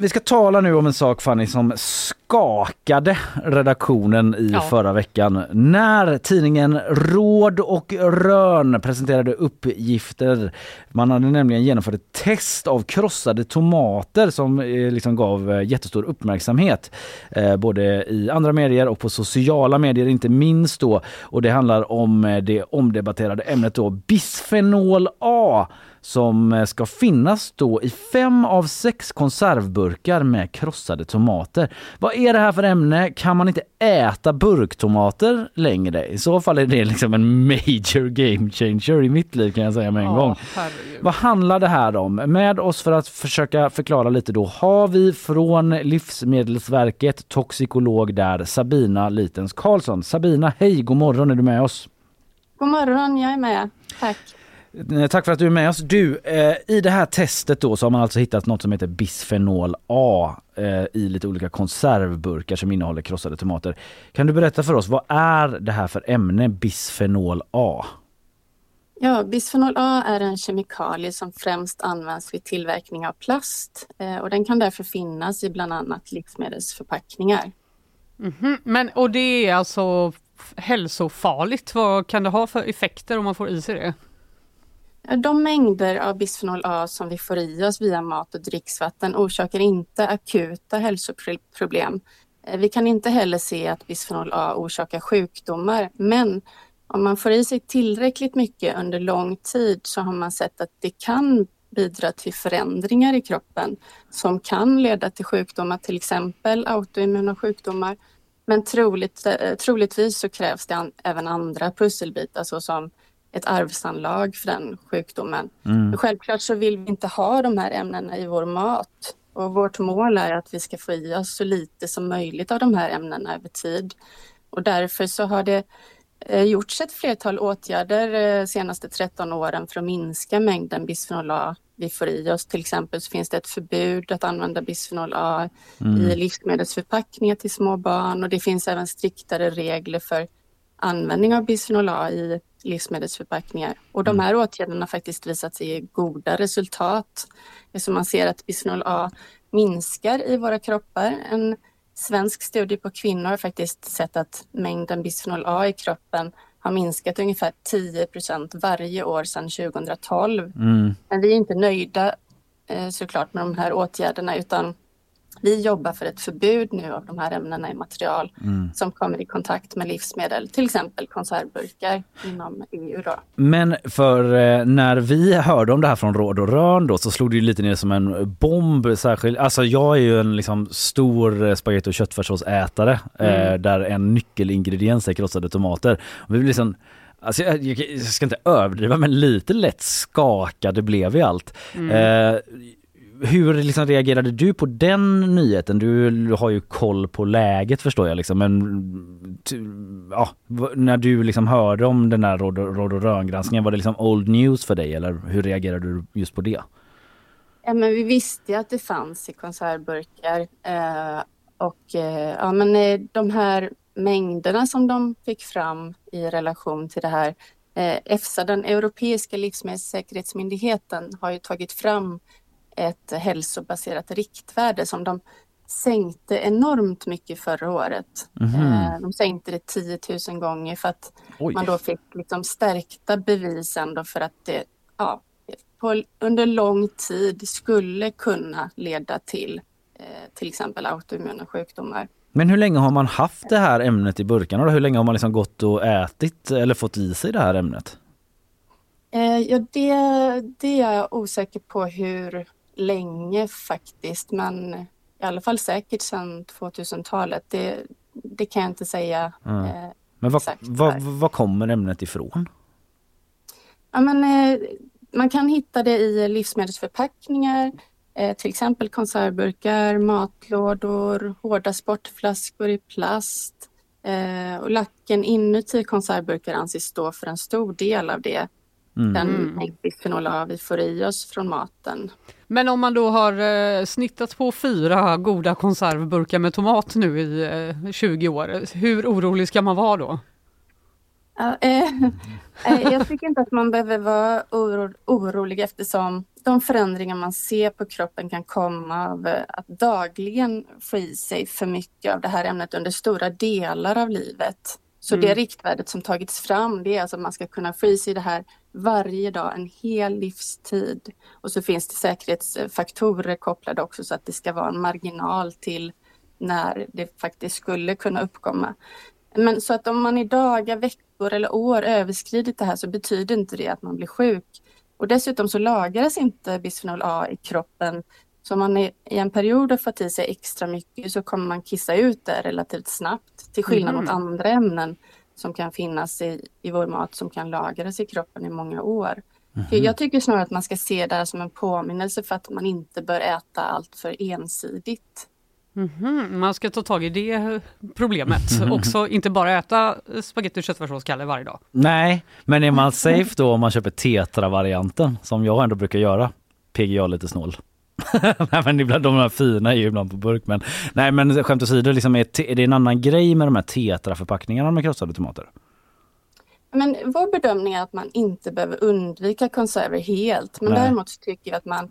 Vi ska tala nu om en sak Fanny som skakade redaktionen i Ja. förra veckan. När tidningen Råd och Rön presenterade uppgifter. Man hade nämligen genomfört ett test av krossade tomater som eh, liksom gav eh, jättestor uppmärksamhet. Eh, både i andra medier och på sociala medier inte minst då. Och det handlar om det omdebatterade ämnet då bisfenol A som eh, ska finnas då i fem av sex konservburkar med krossade tomater. Vad är det här för ämne? Kan man inte äta burktomater längre? I så fall är det liksom en major game changer i mitt liv kan jag säga med en gång. herregud. Vad handlar det här om? Med oss för att försöka förklara lite då har vi från Livsmedelsverket toxikolog där Sabina Litens Karlsson. Sabina, hej, god morgon, är du med oss? God morgon, jag är med. Tack. Eh, Tack för att du är med oss. Du, eh, i det här testet då så har man alltså hittat något som heter bisfenol A eh, i lite olika konservburkar som innehåller krossade tomater. Kan du berätta för oss, vad är det här för ämne, bisfenol A? Ja, bisfenol A är en kemikalie som främst används vid tillverkning av plast eh, och den kan därför finnas i bland annat livsmedelsförpackningar. Mhm. Men och det är alltså hälsofarligt. Vad kan det ha för effekter om man får i sig det? De mängder av bisfenol A som vi får i oss via mat och dricksvatten orsakar inte akuta hälsoproblem eh, vi kan inte heller se att bisfenol A orsakar sjukdomar men om man får i sig tillräckligt mycket under lång tid så har man sett att det kan bidra till förändringar i kroppen som kan leda till sjukdomar, till exempel autoimmuna sjukdomar. Men troligt, eh, troligtvis så krävs det även andra pusselbitar såsom ett arvsanlag för den sjukdomen. Mm. Självklart så vill vi inte ha de här ämnena i vår mat och vårt mål är att vi ska få i oss så lite som möjligt av de här ämnena över tid. Och därför så har det eh, gjorts ett flertal åtgärder de eh, senaste 13 åren för att minska mängden bisfenol A vi får i oss. Till exempel så finns det ett förbud att använda bisfenol A mm. i livsmedelsförpackningar till små barn och det finns även striktare regler för användning av bisfenol A i livsmedelsförpackningar. Och de mm. här åtgärderna har faktiskt visat sig ge goda resultat. Eftersom man ser att bisfenol A minskar i våra kroppar. En svensk studie på kvinnor har faktiskt sett att mängden bisfenol A i kroppen har minskat ungefär 10% varje år sedan 2012. Mm. Men vi är inte nöjda eh, såklart med de här åtgärderna utan vi jobbar för ett förbud nu av de här ämnena i material mm. som kommer i kontakt med livsmedel, till exempel konservburkar inom EU. Då. Men för eh, när vi hörde om det här från Råd och Rön då så slog det lite ner som en bomb. Särskilt, alltså jag är ju en liksom stor eh, spagetti och köttfärssåsätare mm. eh, där en nyckelingrediens är krossade tomater. Vi liksom Alltså jag, jag, ska inte överdriva men lite lätt skakade blev vi allt. Mm. Eh, hur liksom reagerade du på den nyheten? Du har ju koll på läget förstår jag liksom men ja, när du liksom hörde om den här Råd och Rön-granskningen, var det liksom old news för dig eller hur reagerade du just på det? Ja, men vi visste ju att det fanns i konservburkar eh, och eh, ja, men eh, de här mängderna som de fick fram i relation till det här eh, EFSA, den europeiska livsmedelssäkerhetsmyndigheten, har ju tagit fram ett hälsobaserat riktvärde som de sänkte enormt mycket förra året. Mm. De sänkte det 10 000 gånger för att Oj. man då fick liksom stärkta bevis ändå för att det ja, på, under lång tid skulle kunna leda till eh, till exempel autoimmuna sjukdomar. Men hur länge har man haft det här ämnet i burkarna? Hur länge har man liksom gått och ätit eller fått i sig det här ämnet? Eh, ja, det, det är jag osäker på hur länge faktiskt, men i alla fall säkert sedan 2000-talet. Det, det kan jag inte säga. Mm. Eh, men var, kommer ämnet ifrån? Ja, men, eh, man kan hitta det i livsmedelsförpackningar, eh, till exempel konservburkar, matlådor, hårda sportflaskor i plast. Eh, och lacken inuti konservburkar anses stå för en stor del av det. Mm. Den mm. bisfenol A vi får i oss från maten. Men om man då har eh, snittat på fyra goda konservburkar med tomat nu i eh, 20 år, hur orolig ska man vara då? Uh, <laughs> eh, jag tycker inte att man behöver vara oro, orolig eftersom de förändringar man ser på kroppen kan komma av eh, att dagligen få i sig för mycket av det här ämnet under stora delar av livet. Så mm. det riktvärdet som tagits fram det är alltså att man ska kunna få i sig det här varje dag en hel livstid. Och så finns det säkerhetsfaktorer kopplade också så att det ska vara en marginal till när det faktiskt skulle kunna uppkomma. Men så att om man i dagar, veckor eller år överskridit det här så betyder inte det att man blir sjuk. Och dessutom så lagras inte bisfenol A i kroppen. Så om man i en period har fått i sig extra mycket så kommer man kissa ut det relativt snabbt till skillnad mm. mot andra ämnen som kan finnas i, i vår mat som kan lagras i kroppen i många år. Mm. Jag tycker snarare att man ska se det här som en påminnelse för att man inte bör äta allt för ensidigt. Mm Man ska ta tag i det problemet. <laughs> Mm Också inte bara äta spagetti och köttfärssås varje dag. Nej, men är man safe då om man köper tetra-varianten som jag ändå brukar göra? PGA lite snål. <laughs> nej men ibland, de här fina är ju ibland på burk men nej men skämt åsido, liksom är, är det en annan grej med de här tetra-förpackningarna med krossade tomater? Men vår bedömning är att man inte behöver undvika konserver helt men nej. däremot tycker vi att man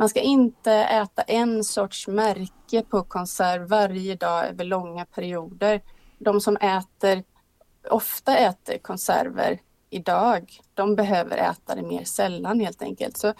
man ska inte äta en sorts märke på konserv varje dag över långa perioder. De som äter, ofta äter konserver idag, de behöver äta det mer sällan helt enkelt. Så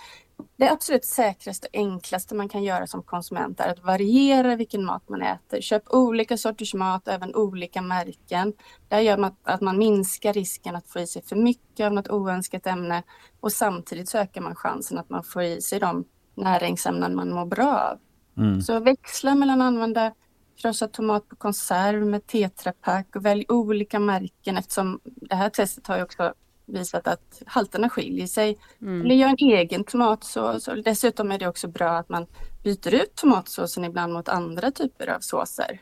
Det absolut säkraste och enklaste man kan göra som konsument är att variera vilken mat man äter. Köp olika sorters mat, även olika märken. Det gör man att man minskar risken att få i sig för mycket av något oönskat ämne och samtidigt ökar man chansen att man får i sig de näringsämnen man mår bra av. Mm. Så växla mellan att använda krossad tomat på konserv med tetrapack och välj olika märken eftersom det här testet har ju också visat att halterna skiljer sig. Mm. Eller gör en egen tomatsås och dessutom är det också bra att man byter ut tomatsåsen ibland mot andra typer av såser.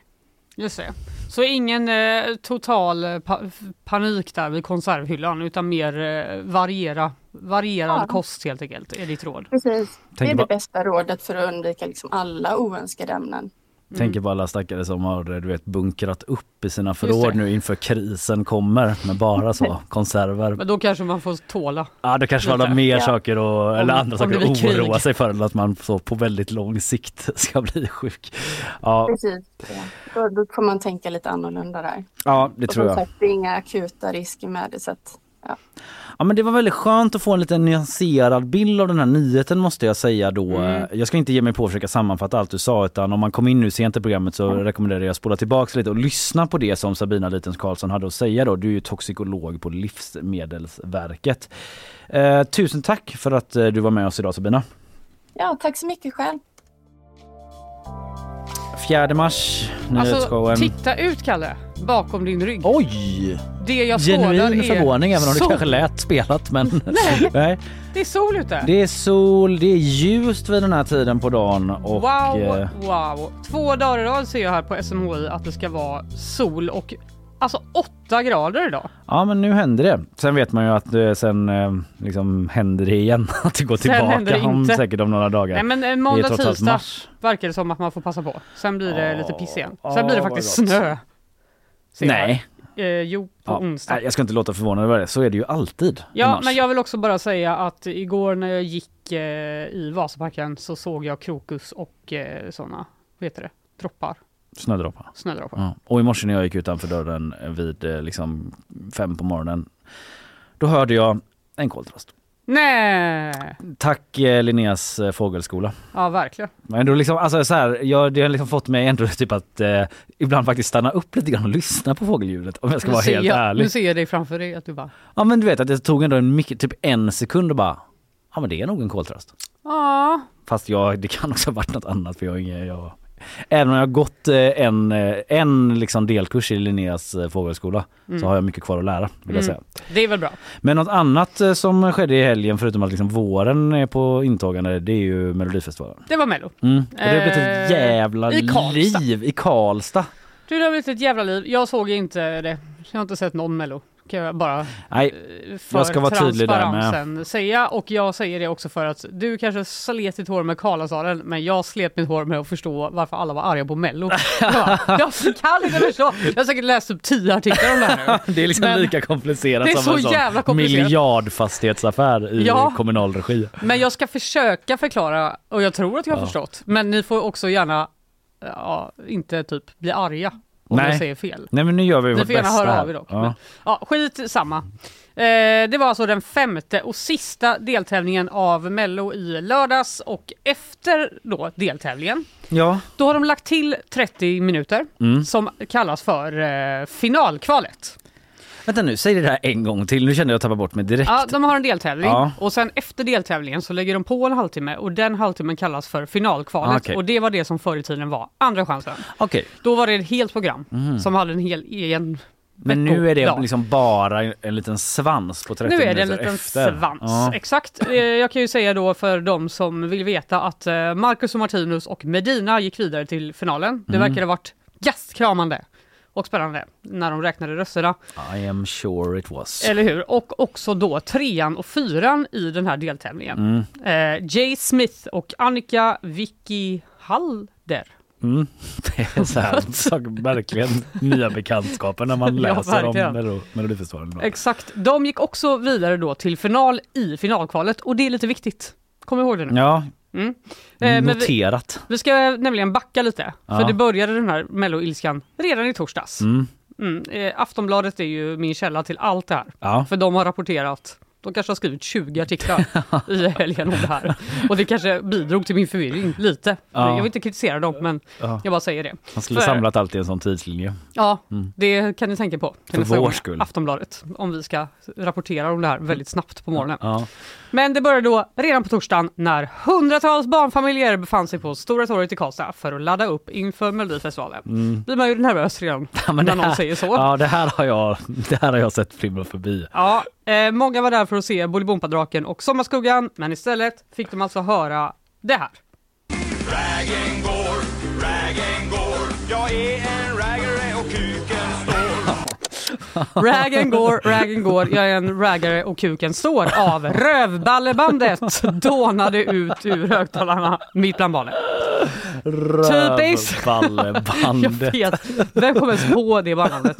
Just det. Så ingen eh, total eh, pa panik där vid konservhyllan utan mer eh, variera, varierad Ja. kost helt enkelt är ditt råd. Precis. Det är det bästa rådet för att undvika liksom alla oönskade ämnen. Tänker på alla stackare som har du vet, bunkrat upp i sina förråd nu inför krisen kommer med bara så <laughs> konserver. Men då kanske man får tåla. Ja det kanske var Lite. det mer Ja. saker och, eller Om- andra om saker att krig. oroa sig för eller att man så på väldigt lång sikt <laughs> ska bli sjuk. Ja, Precis. Ja. Då, då får man tänka lite annorlunda där. ja det och tror jag. sagt, det är inga akuta risker med det. Så att, ja. Ja men det var väldigt skönt att få en lite nyanserad bild av den här nyheten måste jag säga då. Mm. Jag ska inte ge mig på att försöka sammanfatta allt du sa utan om man kom in nu sent i programmet så rekommenderar jag att spola tillbaks lite och lyssna på det som Sabina Litens Karlsson hade att säga då. Du är ju toxikolog på Livsmedelsverket. Eh, tusen tack för att eh, du var med oss idag Sabina. ja, tack så mycket själv. 4 mars, Alltså nyhetsshowen. titta ut Kalle, bakom din rygg. Oj! Det jag skådar Genuin är förvåning även om det sol. kanske lät spelat men <laughs> Nej. nej. Det är sol ute. Det är sol, det är ljust vid den här tiden på dagen och wow, eh, wow. Två dagar i rad ser jag här på SMHI att det ska vara sol och alltså 8 grader idag. Ja men nu händer det. Sen vet man ju att det sen eh, liksom händer det igen. <laughs> Att det går Sen tillbaka det om säkert om några dagar. Nej men eh, måndag, tisdag mars. verkar det som att man får passa på. Sen blir det Åh, lite piss igen. Sen blir det faktiskt snö. Nej. Eh, jo, på Ja, onsdag. jag ska inte låta förvånad över det. Så är det ju alltid. Ja, men jag vill också bara säga att igår när jag gick eh, i Vasaparken så såg jag krokus och eh, sådana, vad heter det, droppar, Snödroppar. snödroppar. Ja. Och i morse när jag gick utanför dörren vid eh, liksom fem på morgonen. Då hörde jag en koltrast. Nej! Tack eh, Linneas eh, fågelskola. Ja, verkligen. Men ändå liksom, alltså så här, jag, det har liksom fått mig ändå typ att eh, ibland faktiskt stanna upp lite grann och lyssna på fågelljudet om jag ska Nu vara helt jag, ärlig. Nu ser jag dig framför dig att du bara, Ja men du vet att det tog ändå en mycket, typ en sekund och bara, ja men det är nog en koltrast. ja, Fast jag, det kan också ha varit något annat för jag jag, Även om jag har gått eh, en, eh, en liksom delkurs i Linneas eh, fågelskola så har jag mycket kvar att lära vill jag Mm. säga. det är väl bra. Men något annat som skedde i helgen förutom att liksom våren är på intågande det är ju Melodifestivalen. Det var Mello. Mm. Och det har blivit ett jävla i liv i Karlstad. Du, det har blivit ett jävla liv. Jag såg inte det. Jag har inte sett någon Mello. Kan jag bara Nej, eh, för Jag ska vara tydlig där med. säga. Och jag säger det också för att du kanske slet ditt hår med Karlasalen men jag slet mitt hår med att förstå varför alla var arga på Mello. <laughs> Jag, bara, jag kan inte förstå. Jag har säkert läst upp tio artiklar om det här nu. <laughs> det är liksom Men lika komplicerat det är som så en sån jävla komplicerat. miljardfastighetsaffär i Ja. kommunal regi. Men jag ska försöka förklara och jag tror att jag har Ja. förstått. Men ni får också gärna ja, inte typ bli arga om Nej. jag säger fel. Nej men nu gör vi Ni vårt får gärna bästa höra av er dock. Ja. Men, ja, skit samma. Eh, det var alltså den femte och sista deltävlingen av Mello i lördags och efter då deltävlingen ja. då har de lagt till 30 minuter Mm. som kallas för eh, finalkvalet. Vänta nu, säg det där en gång till. Nu kände jag att jag tappade bort mig direkt. Ja, de har en deltävling Ja. och sen efter deltävlingen så lägger de på en halvtimme och den halvtimmen kallas för finalkvalet Ah, okej. och det var det som förr i tiden var andra chansen. Okej, Då var det ett helt program som hade en hel egen men nu är det veckodag. liksom bara en liten svans på 30 Nu är det en minuter liten efter. svans. Ja. Exakt. Eh, Jag kan ju säga då för de som vill veta att eh, Marcus och Martinus och Medina gick vidare till finalen. Det Mm. verkar ha varit gastkramande och spännande när de räknade rösterna. I am sure it was. Eller hur? Och också då trean och fyran i den här deltävlingen. Mm. Eh, Jay Smith och Annika Vicky Halder. Mm. <laughs> Det är så här, så, verkligen nya bekantskaper när man <laughs> Ja, läser om verkligen. Melo- Melodifestivalen. Exakt. De gick också vidare då till final i finalkvalet och det är lite viktigt. Kom ihåg det nu. Ja, Mm. Eh, men vi, noterat. vi ska nämligen backa lite, för Ja. det började den här melloilskan redan i torsdags. Mm. Mm. Eh, Aftonbladet är ju min källa till allt det här, Ja. för de har rapporterat De kanske har skrivit 20 artiklar <laughs> i helgen om det här. Och det kanske bidrog till min förvirring lite. Ja. Jag vill inte kritisera dem men Ja. jag bara säger det. Man skulle För- samlat allt i en sån tidslinje. Ja, Mm. det kan ni tänka på. För vår gång, skull. Aftonbladet. Om vi ska rapportera om det här väldigt snabbt på morgonen. Ja. Men det började då redan på torsdagen när hundratals barnfamiljer befann sig på Stora torget i Karlstad för att ladda upp inför Melodifestivalen. Mm. Blir man ju nervös redan Ja, när det någon här- säger så. Ja, det här har jag, det här har jag sett flimra förbi. Ja, eh, många var där för att se Bolibompadraken och Sommarskuggan, men istället fick de alltså höra det här. Raggen går, raggen går Jag är <laughs> Raggen går, raggen går, jag är en raggare och kuken står av Rövballebandet dånade ut ur högtalarna mitt bland barnen. Typiskt! <laughs> Jag Rövballebandet. vet, vem kom ens på det barnnamnet?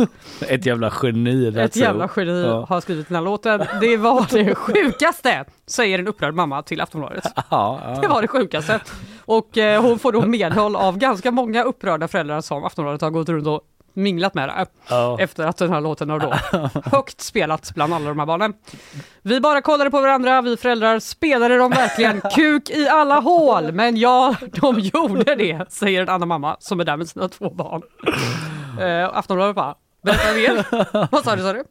Ett jävla geni. Ett jävla geni Ja. har skrivit den här låten. Det var det sjukaste, säger en upprörd mamma till Aftonbladet. <laughs> Ja, ja. Det var det sjukaste. Och eh, hon får då medhåll av ganska många upprörda föräldrar som Aftonbladet har gått runt och minglat med där. Ja. Efter att den här låten har då <laughs> högt spelats bland alla de här barnen. Vi bara kollade på varandra, vi föräldrar spelade de verkligen <laughs> kuk i alla hål. Men ja, de gjorde det, säger en annan mamma som är där med sina två barn. <laughs> Eh, Aftonbladet bara, berätta mer. <laughs> Vad sa du sa du?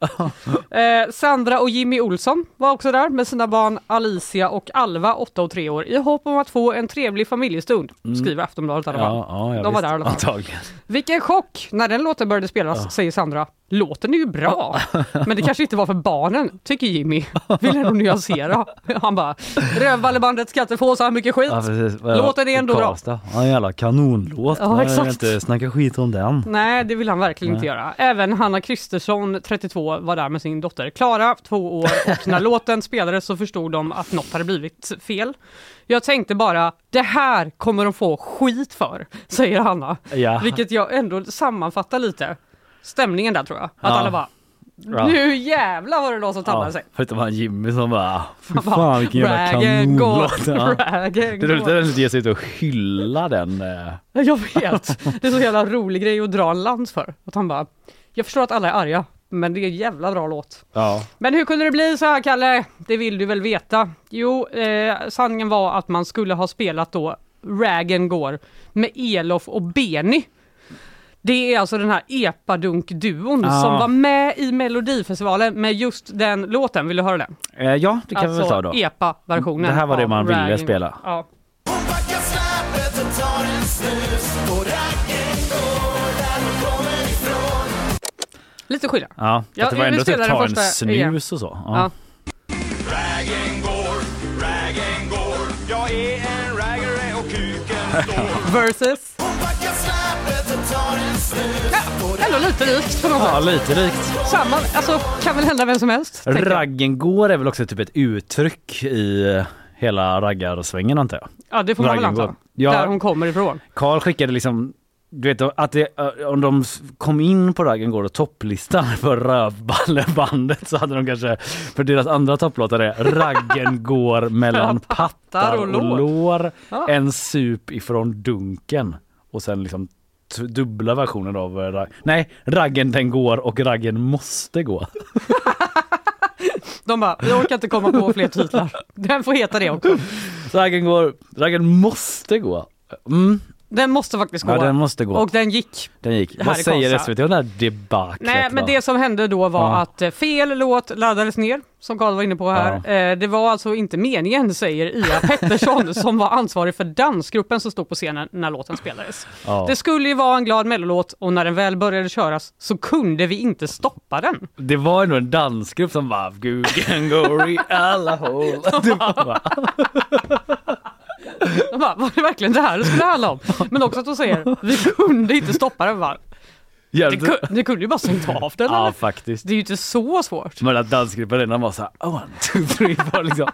Eh, Sandra och Jimmy Olsson var också där med sina barn Alicia och Alva, 8 och 3 år, i hopp om att få en trevlig familjestund, skriver Aftonbladet i alla fall. Ja, ja, ja, De var visst. där i alla fall. Antagligen. Vilken chock när den låten började spelas, säger Sandra. Låten är ju bra, <laughs> men det kanske inte var för barnen, tycker Jimmy. Vill ändå nyansera. Han bara, Rövballebandet ska inte få så här mycket skit. Ja. Låten är ändå bra. Ja, jävla kanonlåt. Ja, Man vill exakt. inte snacka skit om den. Nej, det vill han verkligen inte Nej. göra. Även Hanna Kristersson, 32, var där med sin dotter Klara, två år, och när <laughs> låten spelades så förstod de att något hade blivit fel. Jag tänkte bara, det här kommer de få skit för, säger Hanna. Ja. Vilket jag ändå sammanfattar lite stämningen där tror jag. Att Ja. alla bara, Ja. nu jävlar var det någon som tabbade Ja, sig. förutom han Jimmy som bara, fy bara, fan vilken jävla "Raggen går, kanonlåt. Ja. Det är roligt går." att den ger sig ut och hylla den. eh. Jag vet, det är så jävla rolig grej att dra en lans för. Att han bara, jag förstår att alla är arga, men det är en jävla bra låt. Ja. Men hur kunde det bli så här Kalle? Det vill du väl veta? Jo, eh, sanningen var att man skulle ha spelat då Raggen går med Elof och Beni. Det är alltså den här epadunk-duon Ah. som var med i Melodifestivalen med just den låten. Vill du höra den? Eh, ja, det kan vi väl alltså ta då. epa-versionen. Det här var det man ville spela. Ja. Lite skillnad. Ja, Ja, att det var ändå typ ta en snus och så. Ja. Ja. Raggen går, raggen går Jag är en raggare och kuken står Versus. Ja, ändå lite likt på något ja, sätt. lite likt. Samma, alltså kan väl hända vem som helst. tänker jag. Raggen går är väl också typ ett uttryck i eh, hela raggarsvängen antar jag. Ja, det får man väl Raggen anta. går. Ja. Där hon kommer ifrån. Karl skickade liksom du vet att det, eh, om de kom in på Raggen går och topplistan <laughs> för Rövballebandet så hade de kanske, för deras andra topplåtar är Raggen <laughs> går mellan pattar och lår, Ja. en sup ifrån dunken och sen liksom dubbla versioner av eh, Rag- Nej, Raggen den går och Raggen måste gå. <laughs> De bara, vi orkar inte komma på fler titlar. Den får heta det också. Raggen går, Raggen måste gå. Mm, Den måste faktiskt gå. ja, den måste gå. Och den gick. den gick. Vad säger. SVT om det här debaclet? Nej, men va? det som hände då var Ja. att eh, fel låt laddades ner, som Karl var inne på här. Eh, Det var alltså inte meningen, säger Ia <laughs> Pettersson, som var ansvarig för dansgruppen som stod på scenen när låten spelades. Ja. Det skulle ju vara en glad mellolåt och när den väl började köras så kunde vi inte stoppa den. Det var ändå en dansgrupp som bara Guggen går i alla hål. <laughs> <laughs> Det De bara, var det verkligen det här det skulle handla om? Men också att de säger, vi kunde inte stoppa den. Bara, Ni, Jävligt- ku- ni kunde ju bara stängt av den Ja eller? faktiskt. Det är ju inte så svårt. Men att dansgruppen redan var såhär one, two, three, four liksom.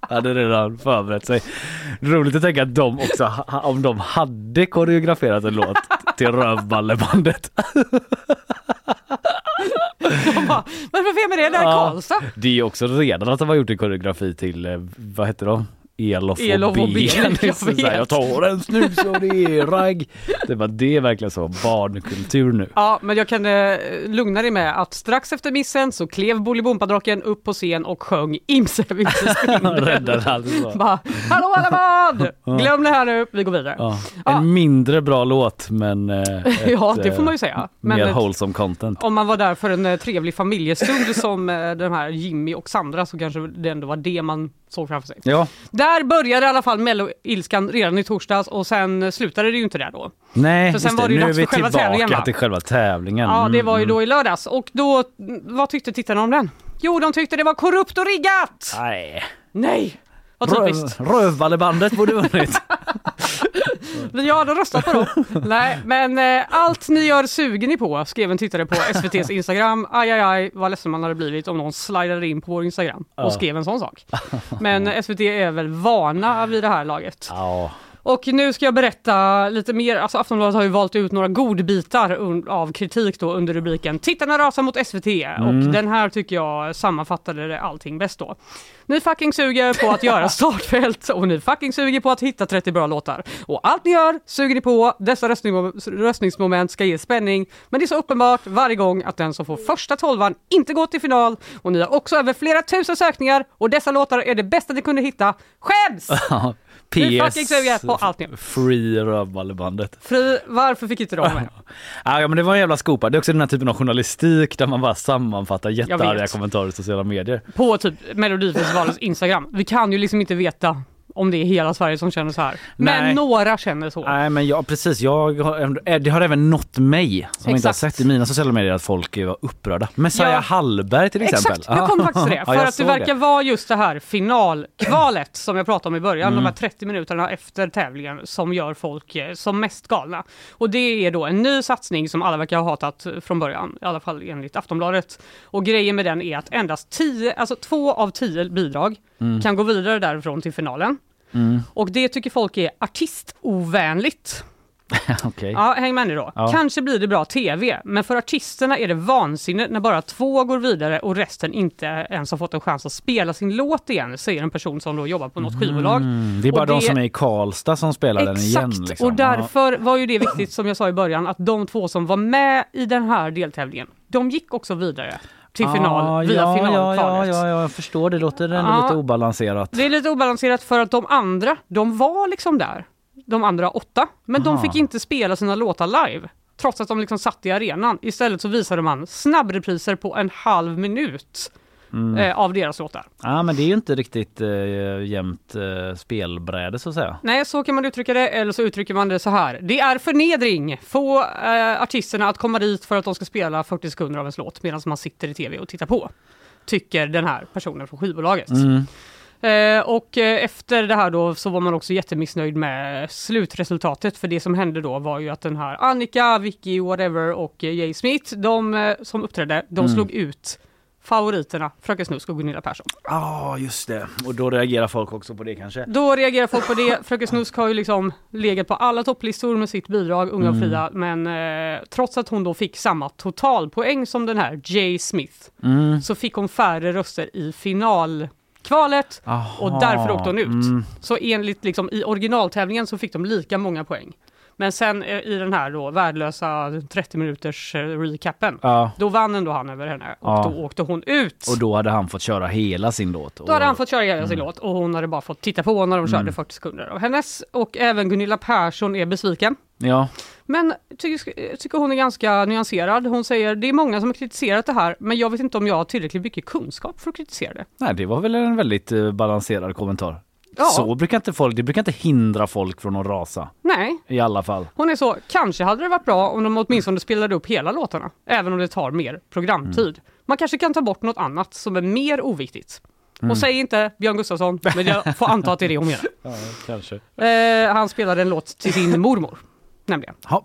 Hade redan förberett sig. Roligt att tänka att de också, ha- om de hade koreograferat en låt till Rövballebandet. De bara, men vad fel med det? Det här är Ja. Karlstad. Det är också redan att de har gjort en koreografi till, eh, vad heter de? Elof och, Elof och <laughs> Ben. Ben, jag Så här, jag tar en snus och det är ragg. Det var det är verkligen så barnkultur nu. Ja, men jag kan eh, lugna dig med att strax efter missen så klev Bolibompadraken upp på scen och sjöng Imse. <laughs> Räddade allt så. Bara, Hallå alla vad! Glöm det här nu, vi går vidare. Ja. Ja. En mindre bra låt men eh, <laughs> ett, Ja, det får man ju eh, säga. Men mer ett- wholesome content. Om man var där för en eh, trevlig familjestund som eh, den här Jimmy och Sandra så kanske det ändå var det man såg framför sig. Ja, Där började i alla fall melloilskan redan i torsdags och sen eh, slutade det ju inte där då. nej För sen var det ju nu är dags vi för själva tillbaka va? till själva tävlingen. Ja, det var ju Mm, då i lördags och då, mm, vad tyckte tittarna om den? Jo, de tyckte det var korrupt och riggat! Nej. Nej! Vad typiskt. Röv, Rövballebandet borde vunnit. <laughs> Vi hade röstat på dem. <laughs> Nej, men eh, allt ni gör suger ni på, skrev en tittare på SVTs Instagram. Aj, aj, aj, vad ledsen man hade blivit om någon slidade in på vår Instagram och skrev en sån sak. <laughs> Men SVT är väl vana vid det här laget. ja. Och nu ska jag berätta lite mer. Alltså Aftonbladet har ju valt ut några godbitar av kritik då under rubriken Tittarna rasar mot SVT och den här tycker jag sammanfattade det allting bäst då. Ni fucking suger på att göra <laughs> startfält och ni fucking suger på att hitta 30 bra låtar. Och allt ni gör suger ni på. Dessa röstning- röstningsmoment ska ge spänning. Men det är så uppenbart varje gång att den som får första tolvan inte går till final och ni har också över flera tusen sökningar och dessa låtar är det bästa ni kunde hitta. Skäms! <laughs> Ni fucking suger på allt ni gör. Free Rövballebandet. Varför fick inte de med? <laughs> Ja men det var en jävla skopa. Det är också den här typen av journalistik där man bara sammanfattar jättearga kommentarer i sociala medier. På typ Melodifestivalens Instagram. Vi kan ju liksom inte veta om det är hela Sverige som känner så här. Men Nej. några känner så. Nej men ja precis, jag har, eh, det har även nått mig som inte har sett i mina sociala medier att folk var upprörda. Messiah Ja. Hallberg till exempel. Exakt, jag kom faktiskt till det. <laughs> Ja, För jag att det verkar vara just det här finalkvalet <clears throat> som jag pratade om i början, de här 30 minuterna efter tävlingen som gör folk eh, som mest galna. Och det är då en ny satsning som alla verkar ha hatat från början, i alla fall enligt Aftonbladet. Och grejen med den är att endast 10, alltså två av tio bidrag kan gå vidare därifrån till finalen. Och det tycker folk är artistovänligt. <laughs> Okej. Ja, häng med nu då. Ja. Kanske blir det bra TV, men för artisterna är det vansinne när bara två går vidare och resten inte ens har fått en chans att spela sin låt igen, säger en person som då jobbar på något skivbolag. Mm, det är bara Och de det- som är i Karlstad som spelar den igen. Exakt, Liksom. och därför var ju det viktigt som jag sa i början att de två som var med i den här deltävlingen, de gick också vidare till final Ah, via ja, ja, finalkvalet. ja, ja, jag förstår. Det låter ändå Ja. lite obalanserat. Det är lite obalanserat för att de andra, de var liksom där. De andra åtta. Men de Aha. fick inte spela sina låtar live. Trots att de liksom satt i arenan. Istället så visade man snabbrepriser på en halv minut Mm. eh, av deras låtar. Ja men det är ju inte riktigt eh, jämnt eh, spelbräde så att säga. Nej, så kan man uttrycka det. Eller så uttrycker man det så här. Det är förnedring. Få eh, artisterna att komma dit för att de ska spela 40 sekunder av ens låt medan man sitter i tv och tittar på. Tycker den här personen från skivbolaget. Mm. Eh, och eh, efter det här då så var man också jättemissnöjd med slutresultatet för det som hände då var ju att den här Annika, Vicky, whatever och eh, Jay Smith, de eh, som uppträdde, de Mm. slog ut favoriterna Fröken Snusk och Gunilla Persson. Ja just det. Och då reagerar folk också på det kanske. Då reagerar folk på det. <laughs> Fröken Snusk har ju liksom legat på alla topplistor med sitt bidrag Unga och fria, men eh, trots att hon då fick samma totalpoäng som den här Jay Smith Mm. så fick hon färre röster i finalkvalet och Aha. därför åkte hon ut. Mm. Så enligt liksom i originaltävlingen så fick de lika många poäng. Men sen eh, i den här då värdelösa 30 minuters eh, recapen, Ja. då vann ändå han över henne och Ja. då åkte hon ut. Och då hade han fått köra hela sin låt. Då hade han fått köra hela sin låt och hon hade bara fått titta på när de körde Mm. 40 sekunder av hennes. Och även Gunilla Persson är besviken. Ja. Men tycker, tycker hon är ganska nyanserad. Hon säger det är många som har kritiserat det här men jag vet inte om jag har tillräckligt mycket kunskap för att kritisera det. Nej det var väl en väldigt eh, balanserad kommentar. Ja. Så brukar inte folk, det brukar inte hindra folk från att rasa. Nej, I alla fall. hon är så, kanske hade det varit bra om de åtminstone spelade upp hela låtarna. Även om det tar mer programtid. Man kanske kan ta bort något annat som är mer oviktigt. Och säg inte Björn Gustafsson, men jag får anta att det är det hon menar. <laughs> Ja, kanske. Eh, han spelade en låt till sin mormor, nämligen. Ja.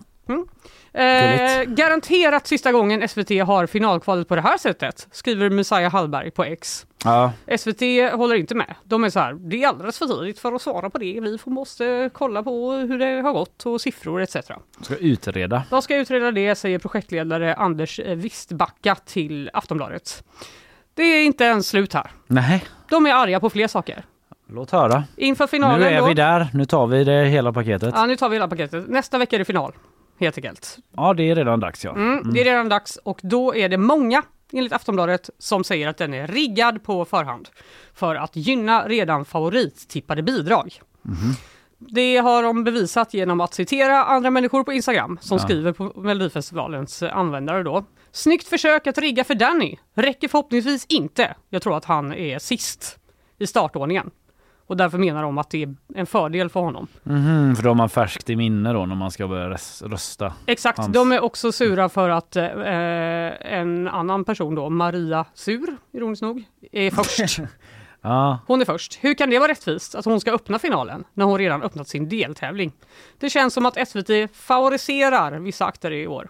Eh, garanterat sista gången SVT har finalkvalet på det här sättet, skriver Messiah Hallberg på X. Ja. SVT håller inte med. De är så här, det är alldeles för tidigt för att svara på det. Vi får- måste kolla på hur det har gått och siffror etc. Ska utreda. De ska utreda det, säger projektledare Anders Wistbacka till Aftonbladet. Det är inte ens slut här. Nej. De är arga på fler saker. Låt höra. Inför finalen Nu är då. vi där. Nu tar vi det hela paketet. Ja, nu tar vi hela paketet. Nästa vecka är det final. Helt enkelt. Ja, det är redan dags ja. Mm, Det är redan dags och då är det många, enligt Aftonbladet, som säger att den är riggad på förhand för att gynna redan favorittippade bidrag. Det har de bevisat genom att citera andra människor på Instagram som Ja. skriver på Melodifestivalens eh, användare då. Snyggt försök att rigga för Danny. Räcker förhoppningsvis inte. Jag tror att han är sist i startordningen. Och därför menar de att det är en fördel för honom. Mhm, för då har man färskt i minne då när man ska börja rösta. Exakt, Hans. de är också sura för att eh, en annan person då, Maria Sur, ironiskt nog, är först. <laughs> Ja, Hon är först. Hur kan det vara rättvist att hon ska öppna finalen när hon redan öppnat sin deltävling? Det känns som att SVT favoriserar vissa akter i år.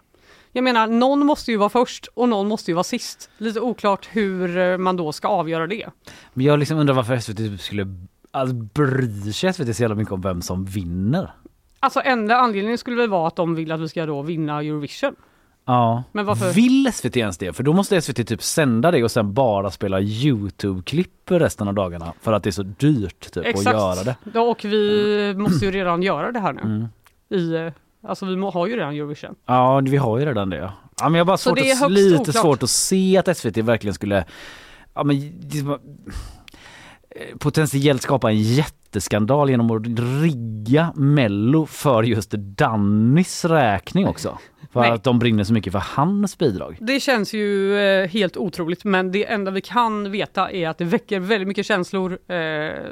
Jag menar, någon måste ju vara först och någon måste ju vara sist. Lite oklart hur eh, man då ska avgöra det. men jag liksom undrar varför SVT skulle alltså, bry sig SVT så jävla mycket om vem som vinner. Alltså enda anledningen skulle väl vara att de vill att vi ska då vinna Eurovision. Ja. Men varför? Vill SVT ens det? För då måste SVT typ sända det och sen bara spela Youtube-klipp resten av dagarna för att det är så dyrt typ, att göra det. Ja, och vi måste ju redan göra det här nu. Mm. I, eh, alltså vi må, har ju redan Eurovision. Ja, vi har ju redan det. Ja, ja men jag har bara svårt det är att, lite oklart. svårt att se att SVT verkligen skulle ja, men, potentiellt skapa en jätteskandal genom att rigga Mello för just Dannys räkning också. För Nej. att de brinner så mycket för hans bidrag. Det känns ju eh, helt otroligt men det enda vi kan veta är att det väcker väldigt mycket känslor, eh,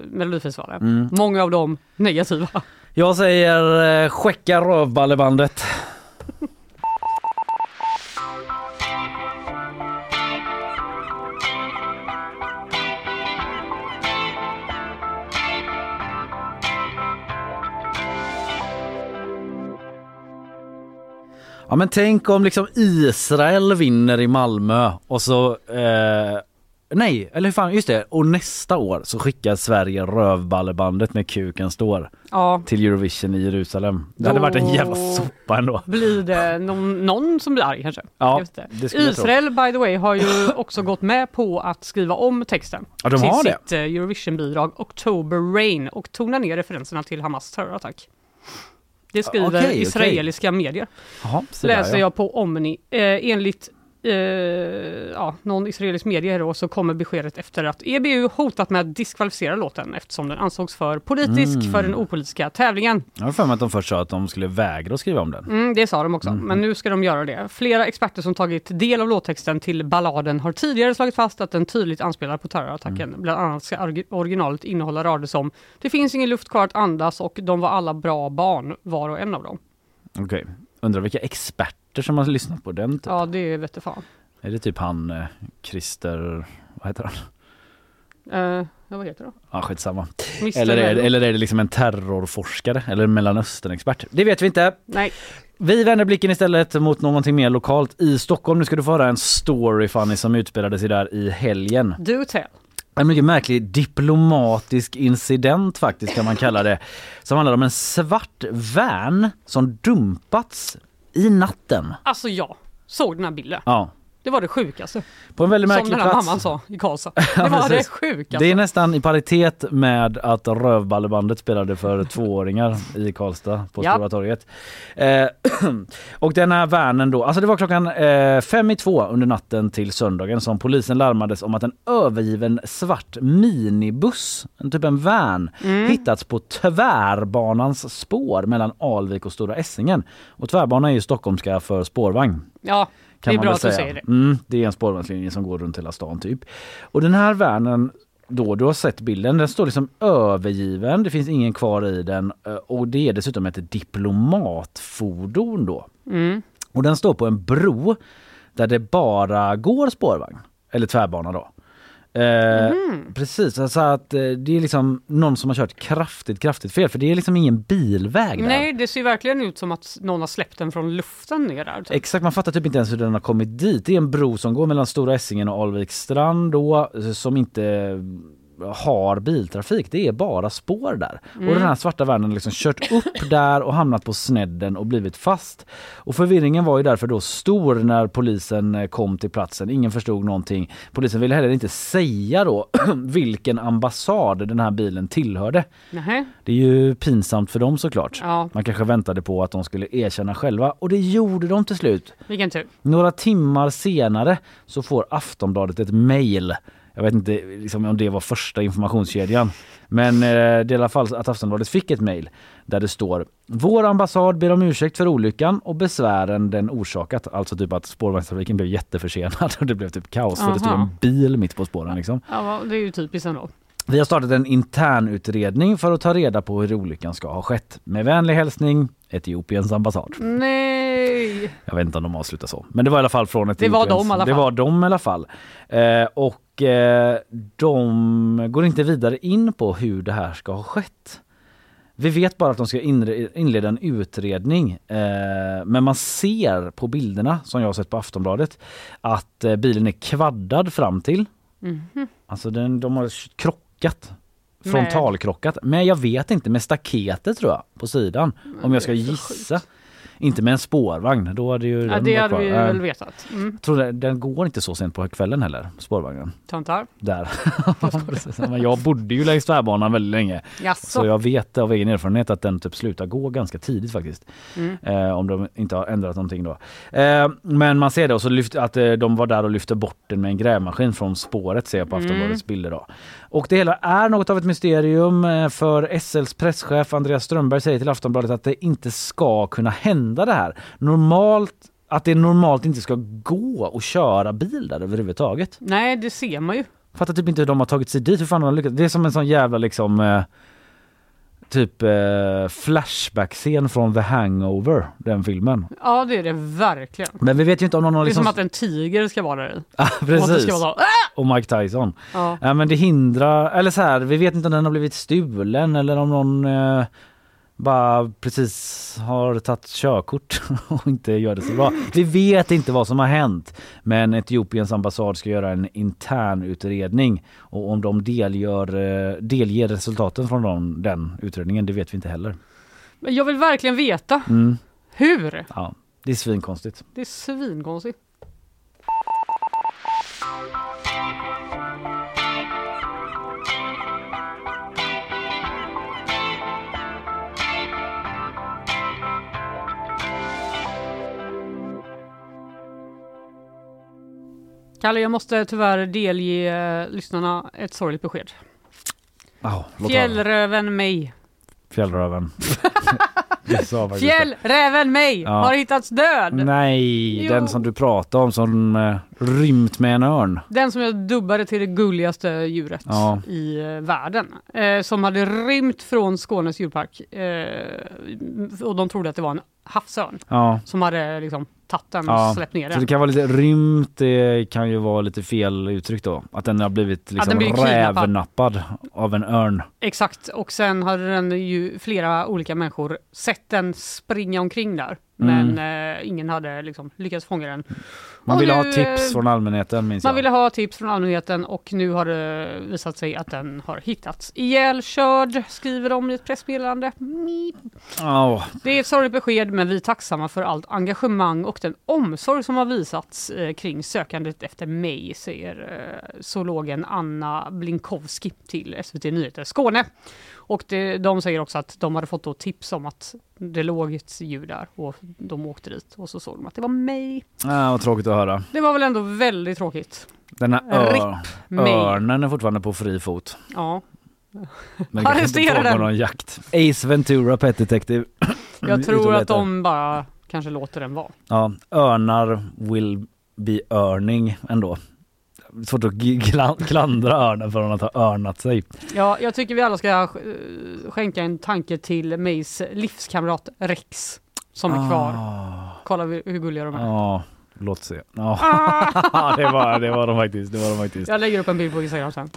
Melodifestivalen. Mm. Många av dem negativa. Jag säger eh, skicka rövballebandet. Ja men tänk om liksom Israel vinner i Malmö och så eh, Nej, eller hur fan, just det. Och nästa år så skickar Sverige rövballebandet med kuken står Ja, till Eurovision i Jerusalem. Det hade varit en jävla Då- soppa ändå. blir det någon, någon som blir arg kanske? Ja. Israel by the way har ju <laughs> också gått med på att skriva om texten Ja, de till sitt eh, Eurovision-bidrag October Rain och tona ner referenserna till Hamas terrorattack. Det skriver okej. israeliska medier. Jaha, så där, läser ja. jag på Omni. Eh, enligt eh, ja, någon israelisk media då, så kommer beskedet efter att EBU hotat med att diskvalificera låten eftersom den ansågs för politisk Mm. för den opolitiska tävlingen. Jag har för mig att de först sa att de skulle vägra att skriva om den. Mm, det sa de också, men nu ska de göra det. Flera experter som tagit del av låttexten till balladen har tidigare slagit fast att den tydligt anspelar på terrorattacken. Bland annat ska originalet innehålla rader som “Det finns ingen luft kvar att andas och de var alla bra barn, var och en av dem”. Okej. Undrar vilka experter som har lyssnat på den typ. Ja, det vete fan. Är det typ han eh, Christer, vad heter han? Eh, ja, vad heter det? Ja skitsamma. Eller är, eller är det liksom en terrorforskare eller mellanösternexpert? Det vet vi inte. Nej. Vi vänder blicken istället mot någonting mer lokalt i Stockholm. Nu ska du få höra en story Fanny som utspelade sig där i helgen. Do tell. En mycket märklig diplomatisk incident faktiskt kan man kalla det. Som handlar om en svart van som dumpats i natten. Alltså jag såg den här bilden. Ja, Det var det sjukaste. på en väldigt Som märklig den här plats. mamman sa i Karlstad. <laughs> Ja, Det var det sjukaste. Det är nästan i paritet med att Rövballebandet spelade för <laughs> tvååringar i Karlstad på Ja. Stora torget. Eh, <clears throat> och den här vanen då, alltså det var klockan eh, fem i två under natten till söndagen som polisen larmades om att en övergiven svart minibuss, en typ en van, Mm. hittats på Tvärbanans spår mellan Alvik och Stora Essingen. Och Tvärbanan är ju stockholmska för spårvagn. Ja, Kan det är man bra att du säger det. Mm, det är en spårvagnslinje som går runt hela stan typ. Och den här vanen då, du har sett bilden, den står liksom övergiven, det finns ingen kvar i den eh, och det är dessutom ett diplomatfordon då. Mm. Och den står på en bro där det bara går spårvagn, eller tvärbana då. Eh, Precis, alltså att eh, det är liksom någon som har kört kraftigt, kraftigt fel för det är liksom ingen bilväg där. Nej, det ser verkligen ut som att någon har släppt den från luften ner där. typ. Exakt, man fattar typ inte ens hur den har kommit dit. Det är en bro som går mellan Stora Essingen och Alviks strand då, som inte har biltrafik. Det är bara spår där. Mm. Och den här svarta vanen har liksom kört upp <clears throat> där och hamnat på snedden och blivit fast. Och förvirringen var ju därför då stor när polisen eh, kom till platsen. Ingen förstod någonting. Polisen ville heller inte säga då <clears throat> vilken ambassad den här bilen tillhörde. Nähä. Det är ju pinsamt för dem såklart. Ja, Man kanske väntade på att de skulle erkänna själva och det gjorde de till slut. vilken tur. Några timmar senare så får Aftonbladet ett mejl. Jag vet inte liksom, om det var första informationskedjan. Men eh, det är i alla fall att Aftonbladet fick ett mejl där det står Vår ambassad ber om ursäkt för olyckan och besvären den orsakat. Alltså typ att spårvagnstrafiken blev jätteförsenad och det blev typ kaos för det stod Aha. en bil mitt på spåren. Liksom. Ja, det är ju typiskt ändå. Vi har startat en intern utredning för att ta reda på hur olyckan ska ha skett. Med vänlig hälsning Etiopiens ambassad. Nej! Jag vet inte om de avslutar så. Men det var i alla fall från Det Etiopiens. var de i alla Det fall. var de i alla fall. Eh, och eh, de går inte vidare in på hur det här ska ha skett. Vi vet bara att de ska inleda en utredning. Eh, men man ser på bilderna som jag har sett på Aftonbladet att eh, bilen är kvaddad fram till. Mhm. Alltså den, de har krockat. Frontalkrockat. Men jag vet inte, med staketet tror jag på sidan. Om jag ska gissa. Inte med en spårvagn, då hade ju Ja, det hade kvar. vi väl vetat. Mm. tror det, den går inte så sent på kvällen heller, spårvagnen. Töntar. Där. <laughs> Men jag bodde ju längs tvärbanan väldigt länge. Jaså? Så jag vet av egen erfarenhet att den typ slutar gå ganska tidigt faktiskt. Mm. Eh, om de inte har ändrat någonting då. Eh, men man ser det och så lyft, att eh, de var där och lyfte bort den med en grävmaskin från spåret ser jag på Mm. Aftonbladets bilder då. Och det hela är något av ett mysterium eh, för SLs presschef Andreas Strömberg säger till Aftonbladet att det inte ska kunna hända det här. Normalt att det normalt inte ska gå att köra bil där överhuvudtaget. Nej, det ser man ju. Fattar typ inte hur de har tagit sig dit. Hur fan har de lyckats? Det är som en sån jävla liksom eh, typ eh, flashback-scen från The Hangover, den filmen. Ja, det är det verkligen. Men vi vet ju inte om någon har Det är liksom... som att en tiger ska vara där i. Och det precis. vara så, "Ah!" Och Mike Tyson. Ja. Ja, men det hindrar, eller så här, vi vet inte om den har blivit stulen eller om någon eh, bara precis har tagit körkort <laughs> och inte gör det så bra. Vi vet inte vad som har hänt. Men Etiopiens ambassad ska göra en intern utredning och om de delgör, eh, delger resultaten från dem, den utredningen, det vet vi inte heller. Men jag vill verkligen veta. Mm. Hur? Ja, det är svinkonstigt. Det är svinkonstigt. Kalle, jag måste tyvärr delge eh, lyssnarna ett sorgligt besked. Oh, höra. Fjällräven May. Fjällräven. May Ja. har hittats död! Nej, Jo. den som du pratade om som eh, rymt med en örn. Den som jag dubbade till det gulligaste djuret Ja. i eh, världen. Eh, som hade rymt från Skånes djurpark. Eh, och de trodde att det var en havsörn Ja. som hade liksom tagit den Ja, och släppt ner Så den. det kan vara lite rymt, det kan ju vara lite fel uttryck då. Att den har blivit liksom kidnappad. rävnappad av en örn. Exakt, och sen hade den ju flera olika människor sett den springa omkring där. Mm. Men eh, ingen hade liksom lyckats fånga den. Man Och ville ha tips eh, från allmänheten minns Man jag. ville ha tips från allmänheten och nu har det visat sig att den har hittats ihjälkörd, skriver de i ett pressmeddelande. Ja, Det är ett sorgligt besked men vi är tacksamma för allt engagemang och den omsorg som har visats eh, kring sökandet efter mig, säger eh, zoologen Anna Blinkowski till SVT Nyheter Skåne. Och det, de säger också att de hade fått tips om att det låg ett djur där och de åkte dit och så såg de att det var mig. ah, vad tråkigt att höra. Det var väl ändå väldigt tråkigt. Den här ör, örnen är fortfarande på fri fot. Ja, <laughs> Men Arrestera den. någon jakt. Ace Ventura Pet Detective. <clears throat> jag tror att de bara kanske låter den vara. Ja, örnar will be earning ändå. Svårt att klandra örnen för att ha örnat sig. Ja, jag tycker vi alla ska eh, skänka en tanke till Mays livskamrat Rex som är kvar. Ah. Kolla hur gulliga de är. Ja, låt se. Ja, <laughs> det, var, det var de faktiskt. Det var de faktiskt. Jag lägger upp en bild på Instagram sen.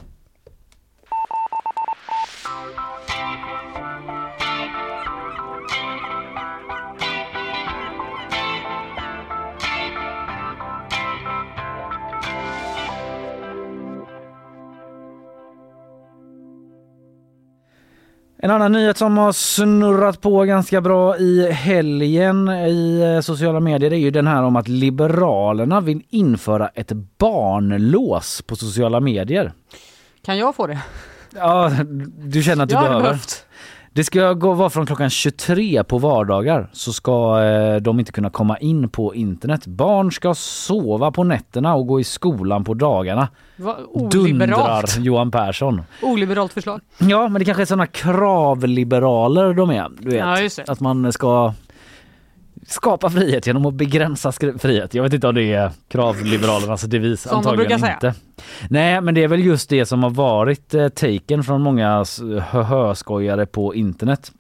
En annan nyhet som har snurrat på ganska bra i helgen i eh, sociala medier är ju den här om att Liberalerna vill införa ett barnlås på sociala medier. Kan jag få det? Ja, du känner att du jag behöver? behövt. Det ska gå, vara från klockan 23 på vardagar så ska eh, de inte kunna komma in på internet. Barn ska sova på nätterna och gå i skolan på dagarna. Va, Dundrar. Johan Persson. Oliberalt förslag. Ja, men det kanske är sådana kravliberaler de är. Du vet, Ja, just det. att man ska skapa frihet genom att begränsa frihet. Jag vet inte om det är kravliberalernas devis. Som de Antagligen brukar säga. inte. Nej, men det är väl just det som har varit eh, taken från många höhöskojare på internet.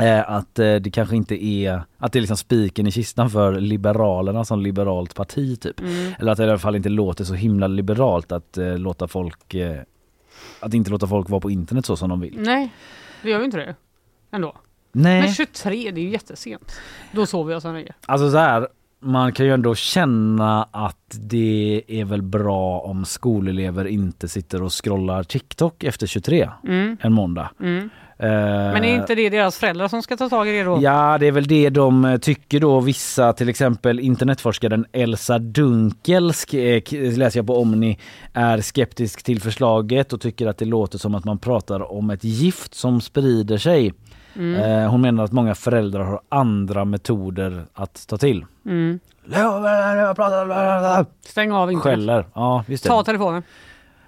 Eh, att eh, det kanske inte är, att det är liksom spiken i kistan för Liberalerna som liberalt parti typ. Mm. Eller att det i alla fall inte låter så himla liberalt att eh, låta folk att inte låta folk vara på internet så som de vill. Nej, det gör ju inte det. Ändå. Nej. Men 23, det är ju jättesent. Då sover jag som regel. Alltså så här, man kan ju ändå känna att det är väl bra om skolelever inte sitter och scrollar TikTok efter 23 Mm. en måndag. Mm. Eh, Men är inte det deras föräldrar som ska ta tag i det då? Ja, det är väl det de eh, tycker då vissa, till exempel internetforskaren Elsa Dunkel sk- eh, läser jag på Omni, är skeptisk till förslaget och tycker att det låter som att man pratar om ett gift som sprider sig. Mm. Hon menar att många föräldrar har andra metoder att ta till. Mm. Skäller. Stäng av internet. Ja, just det. Ta telefonen.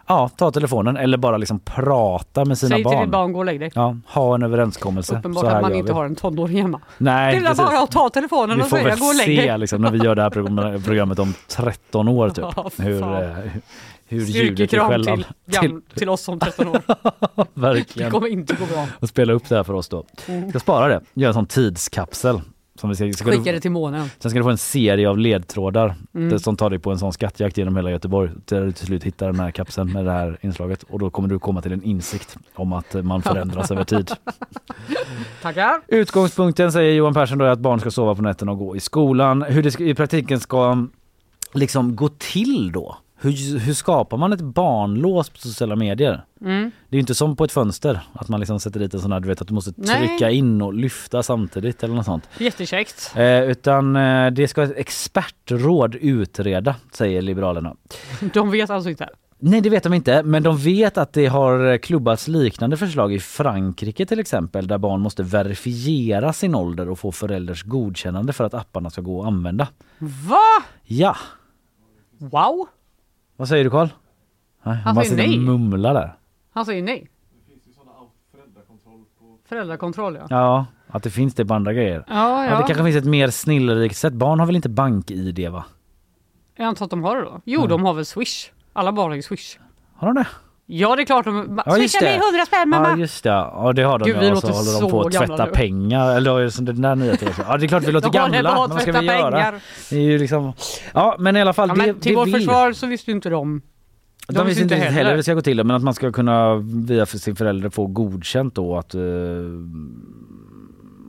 Ja, ta telefonen eller bara liksom prata med sina Säg till barn. ditt barn, gå och lägg dig. Ja, ha en överenskommelse. Uppenbart att man inte vi. har en tonåring hemma. Nej, det är bara att ta telefonen Vi och får säga väl gå och lägg se dig. liksom, när vi gör det här program- <laughs> programmet om 13 år typ. Ja, hur, eh, hur ljudet i skällan. till, till oss om 13 år. <laughs> Det Verkligen. kommer inte gå bra. Och spela upp det här för oss då. Mm. Ska spara det. Göra en sån tidskapsel. Som vi ska, ska Skicka du, det till månen. sen ska du få en serie av ledtrådar Mm. som tar dig på en sån skattjakt genom hela Göteborg. Där du till slut hittar den här kapseln med det här inslaget. Och då kommer du komma till en insikt om att man förändras över tid. <laughs> Tackar. Utgångspunkten säger Johan Persson då är att barn ska sova på nätterna och gå i skolan. Hur det ska, i praktiken ska liksom gå till då? Hur, hur skapar man ett barnlås på sociala medier? Mm. Det är ju inte som på ett fönster att man liksom sätter dit en sån här, du vet att du måste Nej. trycka in och lyfta samtidigt eller något sånt. Jättekäckt. Eh, utan eh, det ska ett expertråd utreda, säger Liberalerna. <laughs> De vet alltså inte. Nej det vet de inte, men de vet att det har klubbats liknande förslag i Frankrike till exempel där barn måste verifiera sin ålder och få förälders godkännande för att apparna ska gå att använda. Va? Ja, Wow. Vad säger du Karl? Han säger nej. mumlar där. Han säger nej. Föräldrakontroll ja. Ja, att det finns det på andra grejer. Ja, Ja. ja. det kanske finns ett mer snillrikt sätt. Barn har väl inte bank-id va? Jag antar att de har det då. Jo, Mm. de har väl Swish. Alla barn har ju Swish. Har de det? Ja, det är klart de... Ja, just Swisha mig det. 100 spänn mamma! Ja just det, ja det har de Gud, vi ja, och så låter håller de på att tvätta nu. pengar. Eller den där nyheten. Ja det är klart vi låter De gamla, men vad ska vi göra? pengar. Det är ju liksom... Ja men i alla fall, Ja, det, till det vårt vill... försvar så visste ju inte de. De, visste inte heller hur det ska gå till men att man ska kunna via för sin förälder få godkänt då att eh,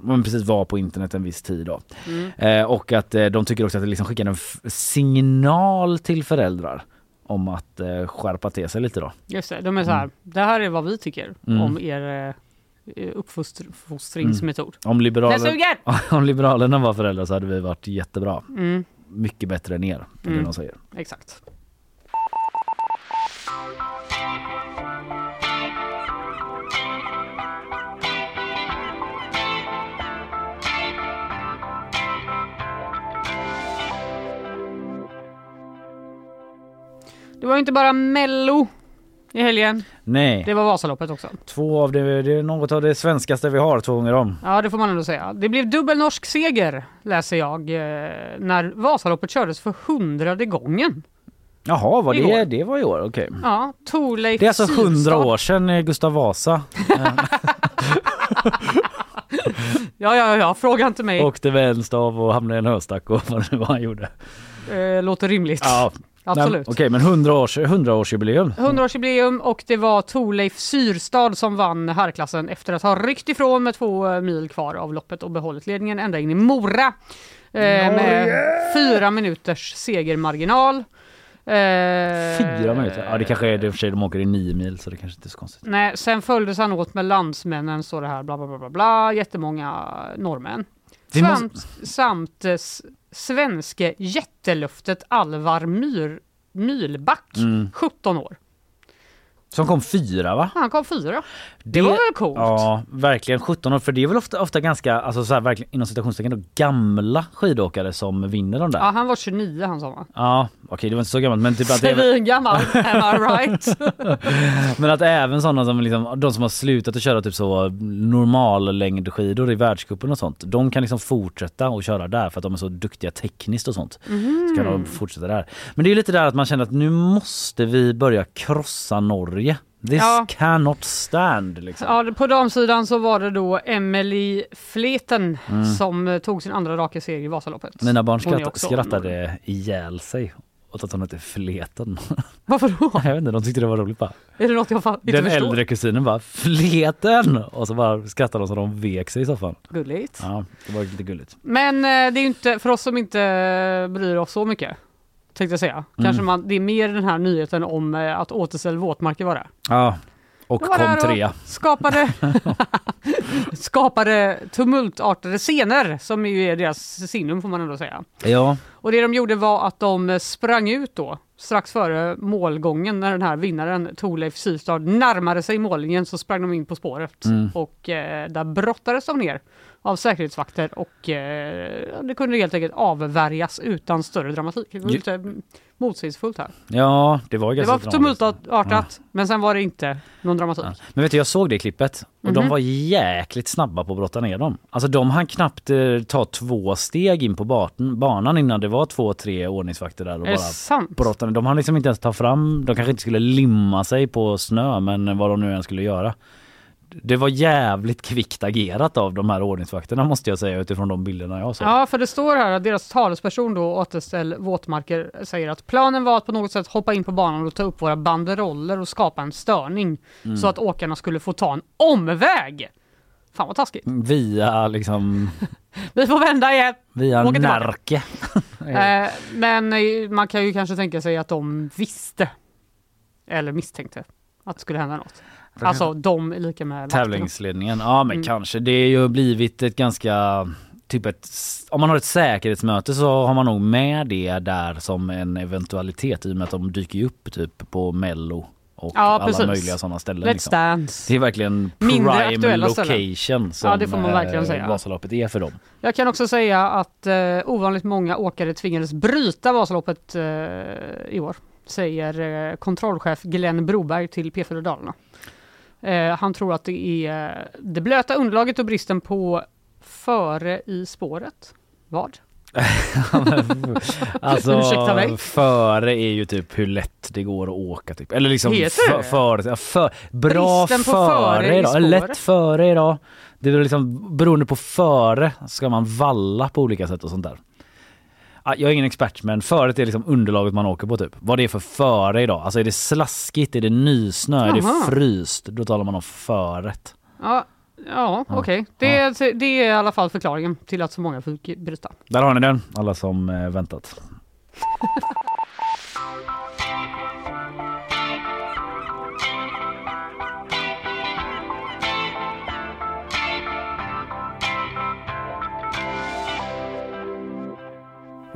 men precis vara på internet en viss tid då. Mm. Eh, och att eh, de tycker också att det liksom skickar en signal till föräldrar om att eh, skärpa till sig lite då. Just det, de är så här. Det här är vad vi tycker Mm. om er eh, uppfostringsmetod. Om, Den liberaler, <laughs> om Liberalerna var föräldrar så hade vi varit jättebra. Mm, Mycket bättre än er, är det Mm. de säger. exakt. Det var ju inte bara Mello i helgen. Nej, Det var Vasaloppet också. två av det, det är något av det svenskaste vi har två gånger om. Ja, det får man ändå säga. Det blev dubbel norsk seger, läser jag, eh, när Vasaloppet kördes för hundrade gången. Jaha, var det, det var i år? Okej. Ja, Torleif Det är alltså hundra år sedan eh, Gustav Vasa <laughs> Ja, ja, ja, fråga inte mig. åkte med en stav och hamnade i en höstack och <laughs> vad det var han gjorde. Eh, låter rimligt. Ja, Absolut. Okej, men 100 års, 100-årsjubileum. 100-årsjubileum och det var Torleif Syrstad som vann herrklassen efter att ha ryckt ifrån med två eh, mil kvar av loppet och behållit ledningen ända in i Mora. Eh, med fyra minuters segermarginal. Eh, Fyra minuter? Ja det kanske är det för sig, de åker i nio mil så det kanske inte är så konstigt. Nej, sen följdes han åt med landsmännen, står det här, bla bla bla bla, bla jättemånga norrmän. Samt, samt eh, svenske jätteluftet Alvar Myr, Mylback, Mm. 17 år. Som kom fyra va? Han kom fyra. Det, var väl coolt? Ja, verkligen 17 år. För det är väl ofta, ofta ganska, alltså så här, verkligen inom citationstecken gamla skidåkare som vinner de där. Ja, han var 29 han sa va? Ja, okej det var inte så gammalt men typ att det är, Svingammal, am I right? <laughs> Men att även sådana som liksom, de som har slutat att köra typ så normal längdskidor i världscupen och sånt. De kan liksom fortsätta och köra där för att de är så duktiga tekniskt och sånt. Så kan de fortsätta där. Men det är lite där att man känner att nu måste vi börja krossa Norge. This Ja. cannot stand liksom. Ja, på damsidan så var det då Emily Fleten Mm. som eh, tog sin andra raka seger i Vasaloppet. Mina barn skratt, skrattade ihjäl sig åt att hon hette Fleten. <laughs> Varför då? Jag vet inte, de tyckte det var roligt bara. Är det något jag inte Den förstår? äldre kusinen bara Fleten! Och så bara skrattade de så de vek sig i soffan. Gulligt. Ja, det var lite gulligt. Men eh, det är ju inte, för oss som inte eh, bryr oss så mycket, tänkte jag säga. Kanske Mm. man, det är mer den här nyheten om eh, att återställ våtmarker var det. Ja, och där kom trea. Skapade, <laughs> skapade tumultartade scener som ju är deras signum får man ändå säga. Ja, Och det de gjorde var att de sprang ut då strax före målgången när den här vinnaren Torleif Systad närmade sig mållinjen så sprang de in på spåret Mm. och eh, där brottades de ner av säkerhetsvakter och eh, det kunde helt enkelt avvärjas utan större dramatik. Det var Ju- lite motsägelsefullt här. ja det var Det ganska var dramatiskt. tumultartat men sen var det inte någon dramatik. Ja. Men vet du, jag såg det klippet och de Mhm. var jäkligt snabba på att brotta ner dem. Alltså de hann knappt eh, ta två steg in på baten, banan innan det var två, tre ordningsvakter där och Är det bara sant? brotta ner. De hann liksom inte ens ta fram, de kanske inte skulle limma sig på snö men vad de nu än skulle göra. Det var jävligt kvickt agerat av de här ordningsvakterna måste jag säga utifrån de bilderna jag såg. Ja, för det står här att deras talesperson då, Återställ våtmarker, säger att planen var att på något sätt hoppa in på banan och ta upp våra banderoller och skapa en störning Mm. så att åkarna skulle få ta en omväg. Fan vad taskigt. Via liksom, <laughs> Vi får vända igen. via Åka. Närke. <laughs> Eh, men eh, man kan ju kanske tänka sig att de visste eller misstänkte att det skulle hända något. Alltså de är lika med. Tävlingsledningen, ja men Mm. kanske. Det är ju blivit ett ganska Typ ett, om man har ett säkerhetsmöte så har man nog med det där som en eventualitet i och med att de dyker upp typ på mello och Ja, alla precis. möjliga sådana ställen. Let's liksom. Dance. Det är verkligen Mindre prime aktuella ställen. location som Ja, det får man verkligen eh, säga. Vasaloppet är för dem. Jag kan också säga att eh, ovanligt många åkare tvingades bryta Vasaloppet eh, i år, säger eh, kontrollchef Glenn Broberg till P4 Dalarna. Eh, han tror att det är eh, det blöta underlaget och bristen på före i spåret. Vad? <laughs> Alltså före är ju typ hur lätt det går att åka typ. Eller liksom Heter det? för, för, bra före, före idag. Lätt före idag. Det är liksom beroende på före ska man valla på olika sätt och sånt där. Ja, Jag är ingen expert men föret är liksom underlaget man åker på typ. Vad det är för före idag. Alltså är det slaskigt, är det nysnö, är Jaha. det fryst? Då talar man om föret. Ja, ja okej. Det, det är i alla fall förklaringen till att så många fick bryta. Där har ni den, alla som eh, väntat. <laughs>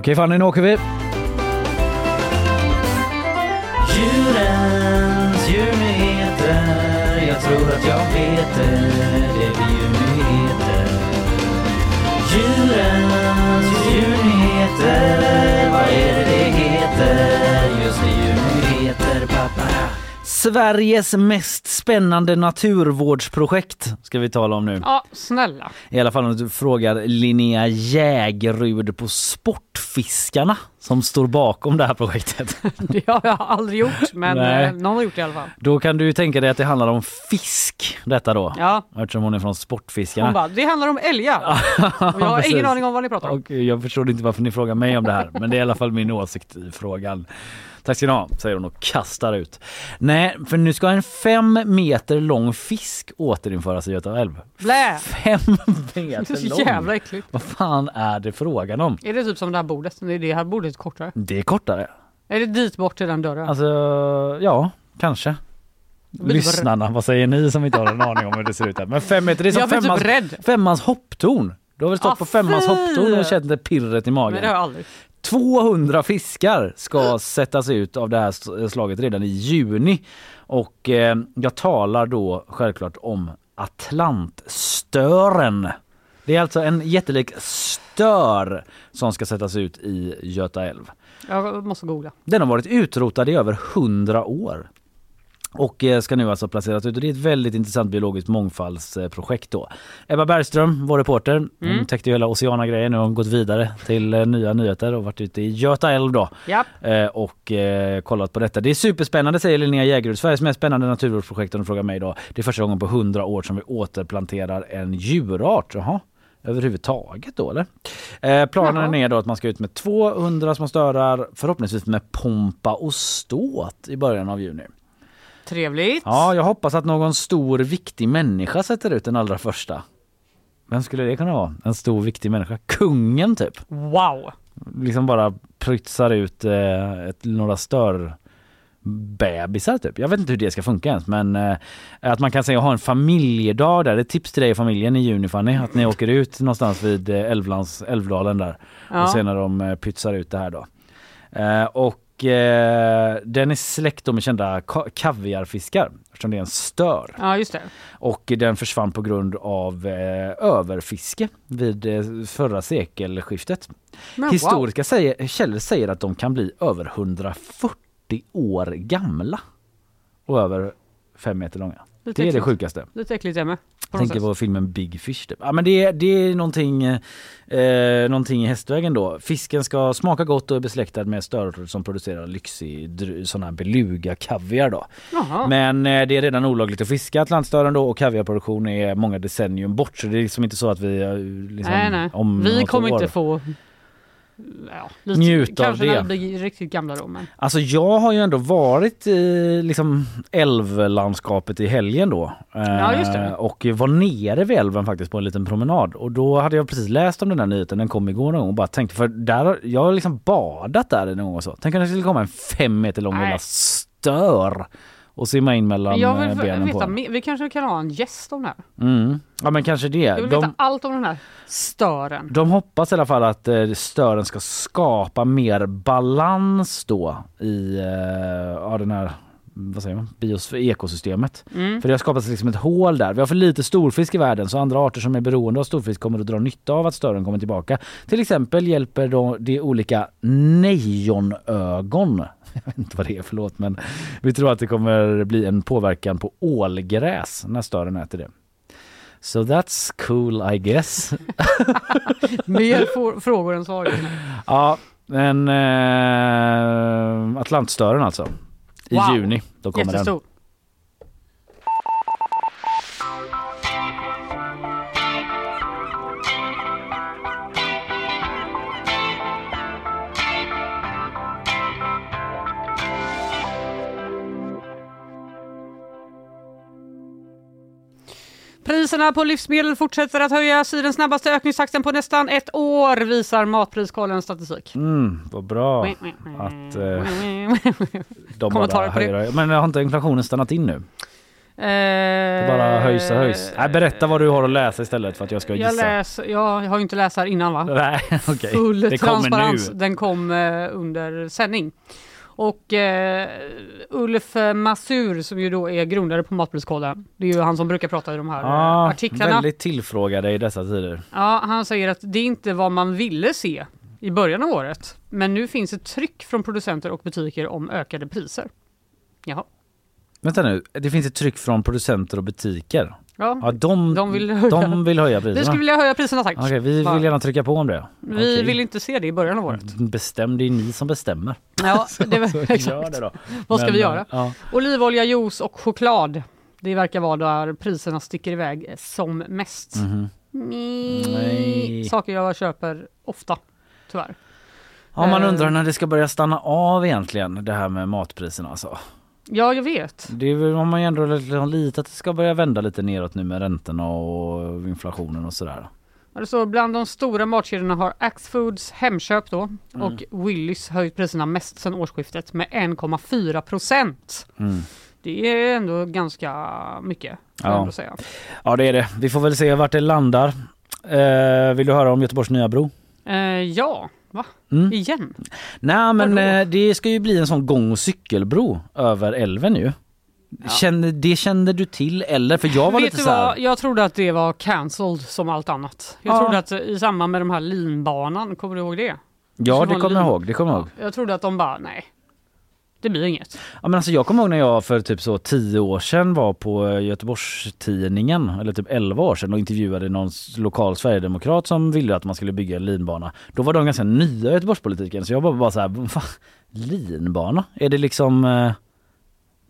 Okej Fanny, nu åker vi. Djurens djurnyheter, jag tror att jag vet det, det är djurnyheter. Djurens djurnyheter, vad är det det heter? Just det, djurnyheter, pappa. Sveriges mest spännande naturvårdsprojekt ska vi tala om nu. Ja, snälla. I alla fall om du frågar Linnea Jägerud på Sportfiskarna som står bakom det här projektet. <laughs> Det har jag aldrig gjort, men Nej. eh, någon har gjort det i alla fall. Då kan du tänka dig att det handlar om fisk detta då. Ja. Eftersom hon är från Sportfiskarna. Hon bara, det handlar om älgar. <laughs> Jag har ingen aning om vad ni pratar om. Och jag förstår inte varför ni frågar mig om det här, men det är i alla fall min åsikt i frågan. Tack ska ni ha, säger hon och kastar ut. Nej, för nu ska en fem meter lång fisk återinföras i Göta älv. Blä! Fem <laughs> Det är meter så lång? jävla äckligt. Vad fan är det frågan om? Är det typ som det här bordet? Det är det här bordet kortare. Det är kortare. Är det dit bort till den dörren? Alltså ja, kanske. Lyssnarna, vad säger ni som inte har en aning om hur det ser ut här? Men fem meter, det är som typ femmans, rädd. femmans hopptorn. Du har väl stått Ah, på femmans hopptorn och känt det pirret i magen? Men det har jag aldrig. 200 fiskar ska sättas ut av det här slaget redan i juni. Och eh, jag talar då självklart om Atlantstören. Det är alltså en jättelik stör som ska sättas ut i Göta älv. Jag måste googla. Den har varit utrotad i över 100 år. Och eh, ska nu alltså placeras ut och det är ett väldigt intressant biologiskt mångfaldsprojekt då. Ebba Bergström, vår reporter, hon Mm. täckte ju hela Oceana-grejen. Nu har hon gått vidare till eh, nya nyheter och varit ute i Göta älv då Ja. eh, och kollat på detta. Det är superspännande säger Linnea Jägerud, Sveriges mest spännande naturvårdsprojekt. Hon frågar mig då. Det är första gången på 100 år som vi återplanterar en djurart. Jaha. Överhuvudtaget då eller? Eh, planen är då att man ska ut med 200 små störar, förhoppningsvis med pompa och ståt i början av juni. Trevligt. Ja, jag hoppas att någon stor viktig människa sätter ut den allra första. Vem skulle det kunna vara? En stor viktig människa? Kungen typ? Wow. Liksom bara prytsar ut eh, ett, några stör bebisar typ. Jag vet inte hur det ska funka ens men eh, att man kan säga ha en familjedag där. Det är ett tips till dig och familjen i juni Fanny. Att ni åker ut någonstans vid eh, Älvlands, Älvdalen där. Ja. Och sen när de eh, pytsar ut det här då. Eh, och eh, den är släkt med kända ka- kaviarfiskar eftersom det är en stör. Ja just det. Och den försvann på grund av eh, överfiske vid eh, förra sekelskiftet. Men wow. Historiska säger, källor säger att de kan bli över 140 år gamla och över fem meter långa. Det är det sjukaste. Lite äckligt Emma. På något Tänker på filmen Big Fish. Typ. Ja, men det, är- det är någonting, eh, någonting i hästvägen då. Fisken ska smaka gott och är besläktad med stör som producerar lyxig sån här beluga kaviar då. Jaha. Men eh, det är redan olagligt att fiska Atlantstören då och kaviarproduktion är många decennium bort så det är liksom inte så att vi eh, liksom, nej nej. Vi kommer inte få ja, lite, Njuta av kanske det. blir riktigt gamla då men. Alltså jag har ju ändå varit i liksom älvlandskapet i helgen då. Ja, just det. Eh, Och var nere vid älven faktiskt på en liten promenad. Och då hade jag precis läst om den här nyheten, den kom igår någon gång och bara tänkte för där, jag har liksom badat där någon gång och så. Tänk om det skulle komma en fem meter lång Nej. jävla stör och simma in mellan Jag eh, vill benen på veta den. mer. Vi kanske kan ha en gäst om det här. Mm. Ja men kanske det. Jag vill De, veta allt om den här stören. de hoppas i alla fall att eh, stören ska skapa mer balans då i eh, ja, den här vad säger man, bios, ekosystemet. Mm. För det har skapats liksom ett hål där. Vi har för lite storfisk i världen så andra arter som är beroende av storfisk kommer att dra nytta av att stören kommer tillbaka. Till exempel hjälper då de olika nejonögon. <laughs> Jag vet inte vad det är, förlåt men vi tror att det kommer bli en påverkan på ålgräs när stören äter det. So that's cool I guess. <laughs> Mer frågor än svar. ja, men eh, Atlantstören alltså. I Wow. juni, då kommer den. Priserna på livsmedel fortsätter att höjas i den snabbaste ökningstakten på nästan ett år visar Matpriskollens statistik. Mm, vad bra att eh, de bara höjer. Men har inte inflationen stannat in nu? Det Det bara höjs och höjs. Nej, berätta vad du har att läsa istället för att jag ska Jag, gissa. läser, jag har ju inte läst här innan va? Nej, <laughs> okej. Full Det kommer transparens. nu. Den kom eh, under sändning. Och eh, Ulf Masur som ju då är grundare på Matpriskollen. Det är ju han som brukar prata i de här Ja, artiklarna. väldigt tillfrågade i dessa tider. Ja, han säger att det är inte vad man ville se i början av året. Men nu finns ett tryck från producenter och butiker om ökade priser. Jaha. Vänta nu, det finns ett tryck från producenter och butiker. Ja, Ja, de, De vill höja- de vill höja priserna. vi skulle vilja höja priserna tack. Okej, vi vill gärna trycka på om det. Vi Okej. vill inte se det i början av året. Bestäm, det är ni som bestämmer. Ja, <laughs> det var, Så exakt. gör det då. Vad ska Men, vi göra? Ja. Olivolja, juice och choklad. Det verkar vara där priserna sticker iväg som mest. Mhm. Nej. Nej. Saker jag köper ofta, tyvärr. ja, man Eh. undrar när det ska börja stanna av egentligen, det här med matpriserna alltså. Ja, jag vet. Det är väl, har man ju ändå liksom lite att det ska börja vända lite neråt nu med räntorna och inflationen och sådär. Alltså bland de stora matkedjorna har Axfoods, Hemköp då Mm. och Willys höjt priserna mest sedan årsskiftet med 1,4 procent. Mm. Det är ändå ganska mycket. får jag Ja. ändå säga. Ja det är det. Vi får väl se vart det landar. Eh, vill du höra om Göteborgs nya bro? Eh, ja, va? Mm. Igen? Nej men eh, det ska ju bli en sån gång och cykelbro över älven ju. Kände, det kände du till eller? För jag var Vet lite du så här, vad? Jag trodde att det var cancelled som allt annat. Jag Ja. trodde att i samband med de här linbanan, kommer du ihåg det? Ja det kommer jag ihåg, det kommer jag ihåg. Jag trodde att de bara, nej. Det blir inget. Ja, men alltså jag kommer ihåg när jag för typ så tio år sedan var på Göteborgstidningen Göteborgs-Tidningen eller typ 11 år sedan och intervjuade någon lokal sverigedemokrat som ville att man skulle bygga en linbana. Då var de ganska nya i Göteborgspolitiken så jag bara, bara så här, "Va? linbana? Är det liksom eh,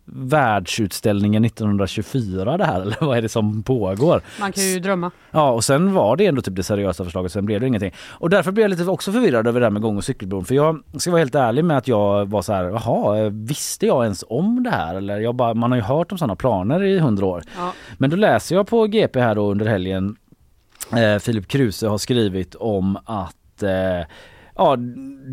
världsutställningen 1924 det här eller vad är det som pågår? Man kan ju drömma. Ja och sen var det ändå typ det seriösa förslaget, sen blev det ingenting. Och därför blev jag lite också förvirrad över det här med gång och cykelbron. För jag ska vara helt ärlig med att jag var så här, jaha, visste jag ens om det här? Eller jag bara, man har ju hört om sådana planer i hundra år. Ja. Men då läser jag på GP här då under helgen, eh, Filip Kruse har skrivit om att eh, ja,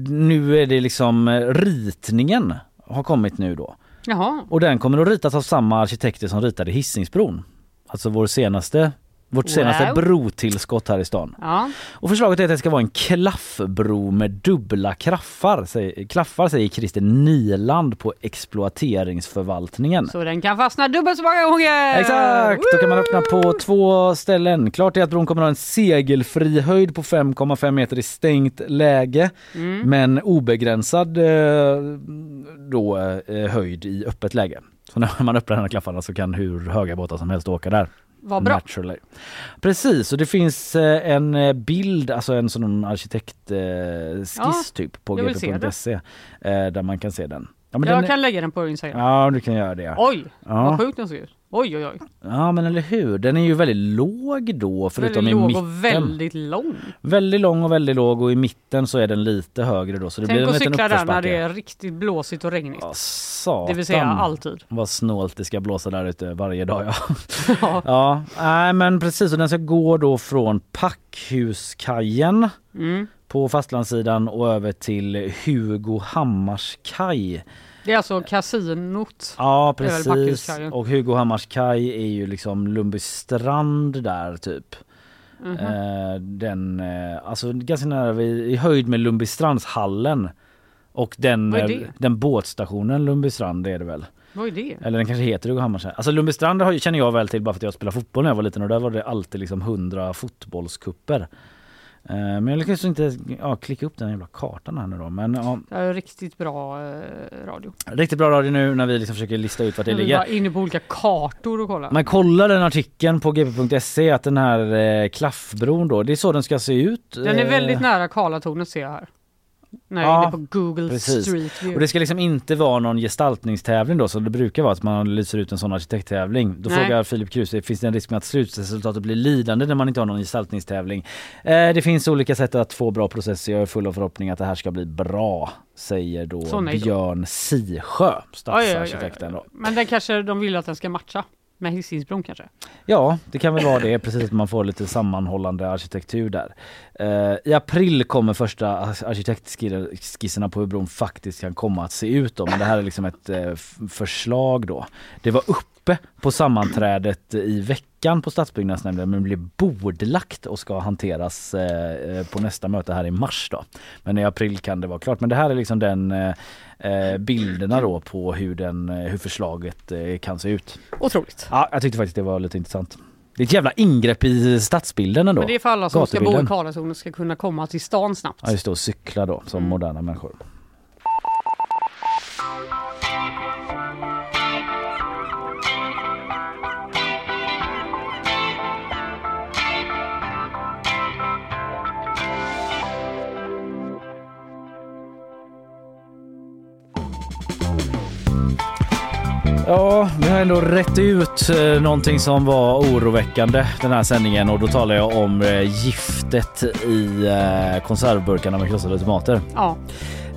nu är det liksom eh, ritningen har kommit nu då. Jaha. Och den kommer att ritas av samma arkitekter som ritade Hisingsbron. Alltså vår senaste, vårt senaste Wow. brotillskott här i stan. Ja. Och förslaget är att det ska vara en klaffbro med dubbla klaffar, säger, klaffar säger Christer Niland på exploateringsförvaltningen. Så den kan fastna dubbelt så många gånger! Exakt! Då kan man öppna på två ställen. Klart är att bron kommer att ha en segelfri höjd på 5,5 meter i stängt läge Mm. men obegränsad eh, då, eh, höjd i öppet läge. Så när man öppnar den här klaffarna så kan hur höga båtar som helst åka där. Vad bra. Naturally. Precis, och det finns eh, en eh, bild, alltså en sån arkitektskiss Ja, typ på gp.se eh, där man kan se den. Ja, men jag den är- kan lägga den på Instagram. Ja, du kan göra det. Oj, Ja. vad sjukt den ser ut. Oj, oj, oj. Ja men eller hur, den är ju väldigt låg då förutom väldigt i låg mitten. och väldigt lång. Väldigt lång och väldigt låg och i mitten så är den lite högre då så det Tänk blir en att cykla där när det är riktigt blåsigt och regnigt. Ja, satan. Det vill säga alltid. Vad snålt det ska blåsa där ute varje dag ja. <laughs> Ja. ja, nej men precis och den ska gå då från Packhuskajen Mm. På fastlandssidan och över till Hugo Hammars kaj. Det är alltså kasinot. Ja precis och Hugo Hammars kaj är ju liksom Lundbystrand där typ. Mhm. Eh, den, eh, alltså ganska nära vid, i höjd med Lundbystrandshallen. Och den, eh, den båtstationen Lundbystrand är det väl? Vad är det? Eller den kanske heter Hugo Hammars. Alltså Lundbystrand känner jag väl till bara för att jag spelade fotboll när jag var liten och där var det alltid liksom hundra fotbollskupper. Eh, men jag lyckades inte ja, klicka upp den jävla kartan här nu då. Men ja, Det är riktigt bra eh, radio. riktigt bra radio nu när vi liksom försöker lista ut vart det Vi ligger. var inne på olika kartor och kolla. Man kollar den artikeln på gp.se att den här eh, klaffbron då, det är så den ska se ut. Den är Eh, väldigt nära Karlatornet ser jag här. När jag Ja, inne på Google precis. Street Och View. det ska liksom inte vara någon gestaltningstävling då som det brukar vara att man lyser ut en sån arkitekttävling. Då Nej. frågar Filip Kruse, finns det en risk med att slutresultatet blir lidande när man inte har någon gestaltningstävling? Eh, det finns olika sätt att få bra processer, jag är full av förhoppning att det här ska bli bra, säger då. Björn Sisjö, stadsarkitekten då. Men den kanske de vill att den ska matcha med Hisingsbron kanske? Ja, det kan väl vara det, precis att man får lite sammanhållande arkitektur där. Eh, I april kommer första arkitektskisserna på hur bron faktiskt kan komma att se ut då, men det här är liksom ett eh, förslag då. Det var uppe på sammanträdet i veckan på stadsbyggnadsnämnden men blev bordlagt och ska hanteras eh, eh, på nästa möte här i mars då. Men i april kan det vara klart. Men det här är liksom den eh, bilderna då på hur, den, hur förslaget kan se ut. Otroligt. Ja, jag tyckte faktiskt det var lite intressant. Det är ett jävla ingrepp i stadsbilden ändå. Men det är för alla som ska bo i. Karlatornet ska kunna komma till stan snabbt. Ja just det, och cykla då som Mm. moderna människor. Ja, vi har ändå rätt ut eh, någonting som var oroväckande den här sändningen och då talar jag om eh, giftet i eh, konservburkarna med krossade tomater. Ja.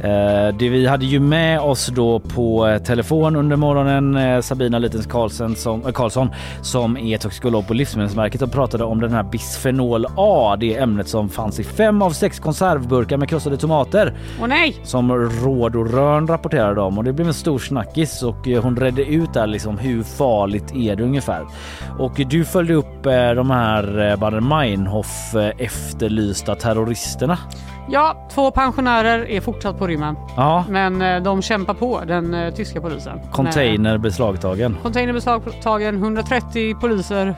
Eh, det, vi hade ju med oss då på eh, telefon under morgonen eh, Sabina Litens Karlsson som, äh, Karlsson som är toxikolog på Livsmedelsverket och pratade om den här bisfenol A, det ämnet som fanns i fem av sex konservburkar med krossade tomater. Åh nej! Som Råd och Rön rapporterade om och det blev en stor snackis och hon redde ut där liksom hur farligt är det ungefär. Och du följde upp de här Bader-Meinhof eh, efterlysta terroristerna. Ja, två pensionärer är fortsatt på rymmen. Ja, Men eh, de kämpar på, den eh, tyska polisen. Container beslagtagen. Container beslagtagen, 130 poliser eh,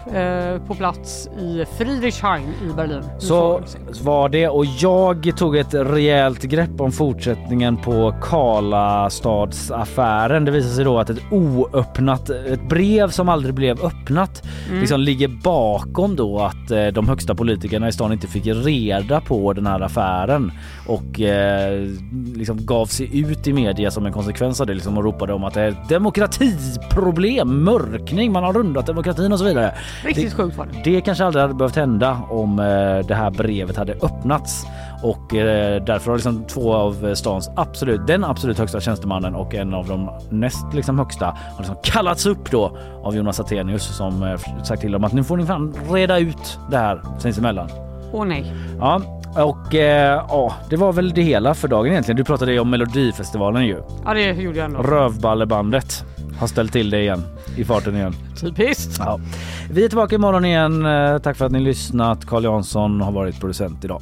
på plats i Friedrichshain i Berlin. Så var det och jag tog ett rejält grepp om fortsättningen på Karlastadsaffären. Det visade sig då att ett oöppnat, ett brev som aldrig blev öppnat liksom ligger bakom då att eh, de högsta politikerna i stan inte fick reda på den här affären och eh, liksom gav sig ut i media som en konsekvens av det liksom och ropade om att det är ett demokratiproblem, mörkning, man har rundat demokratin och så vidare. Riktigt sjukt var det. Det kanske aldrig hade behövt hända om eh, det här brevet hade öppnats och eh, därför har liksom två av stans absolut, den absolut högsta tjänstemannen och en av de näst liksom högsta har liksom kallats upp då av Jonas Attenius som eh, sagt till dem att nu får ni fan reda ut det här sinsemellan. Åh nej. Ja, och eh, ja, det var väl det hela för dagen egentligen. Du pratade ju om Melodifestivalen ju. Ja, det gjorde jag ändå. Rövballebandet har ställt till det igen i farten igen. Typiskt. Ja. Vi är tillbaka imorgon igen. Eh, Tack för att ni lyssnat. Carl Jansson har varit producent idag.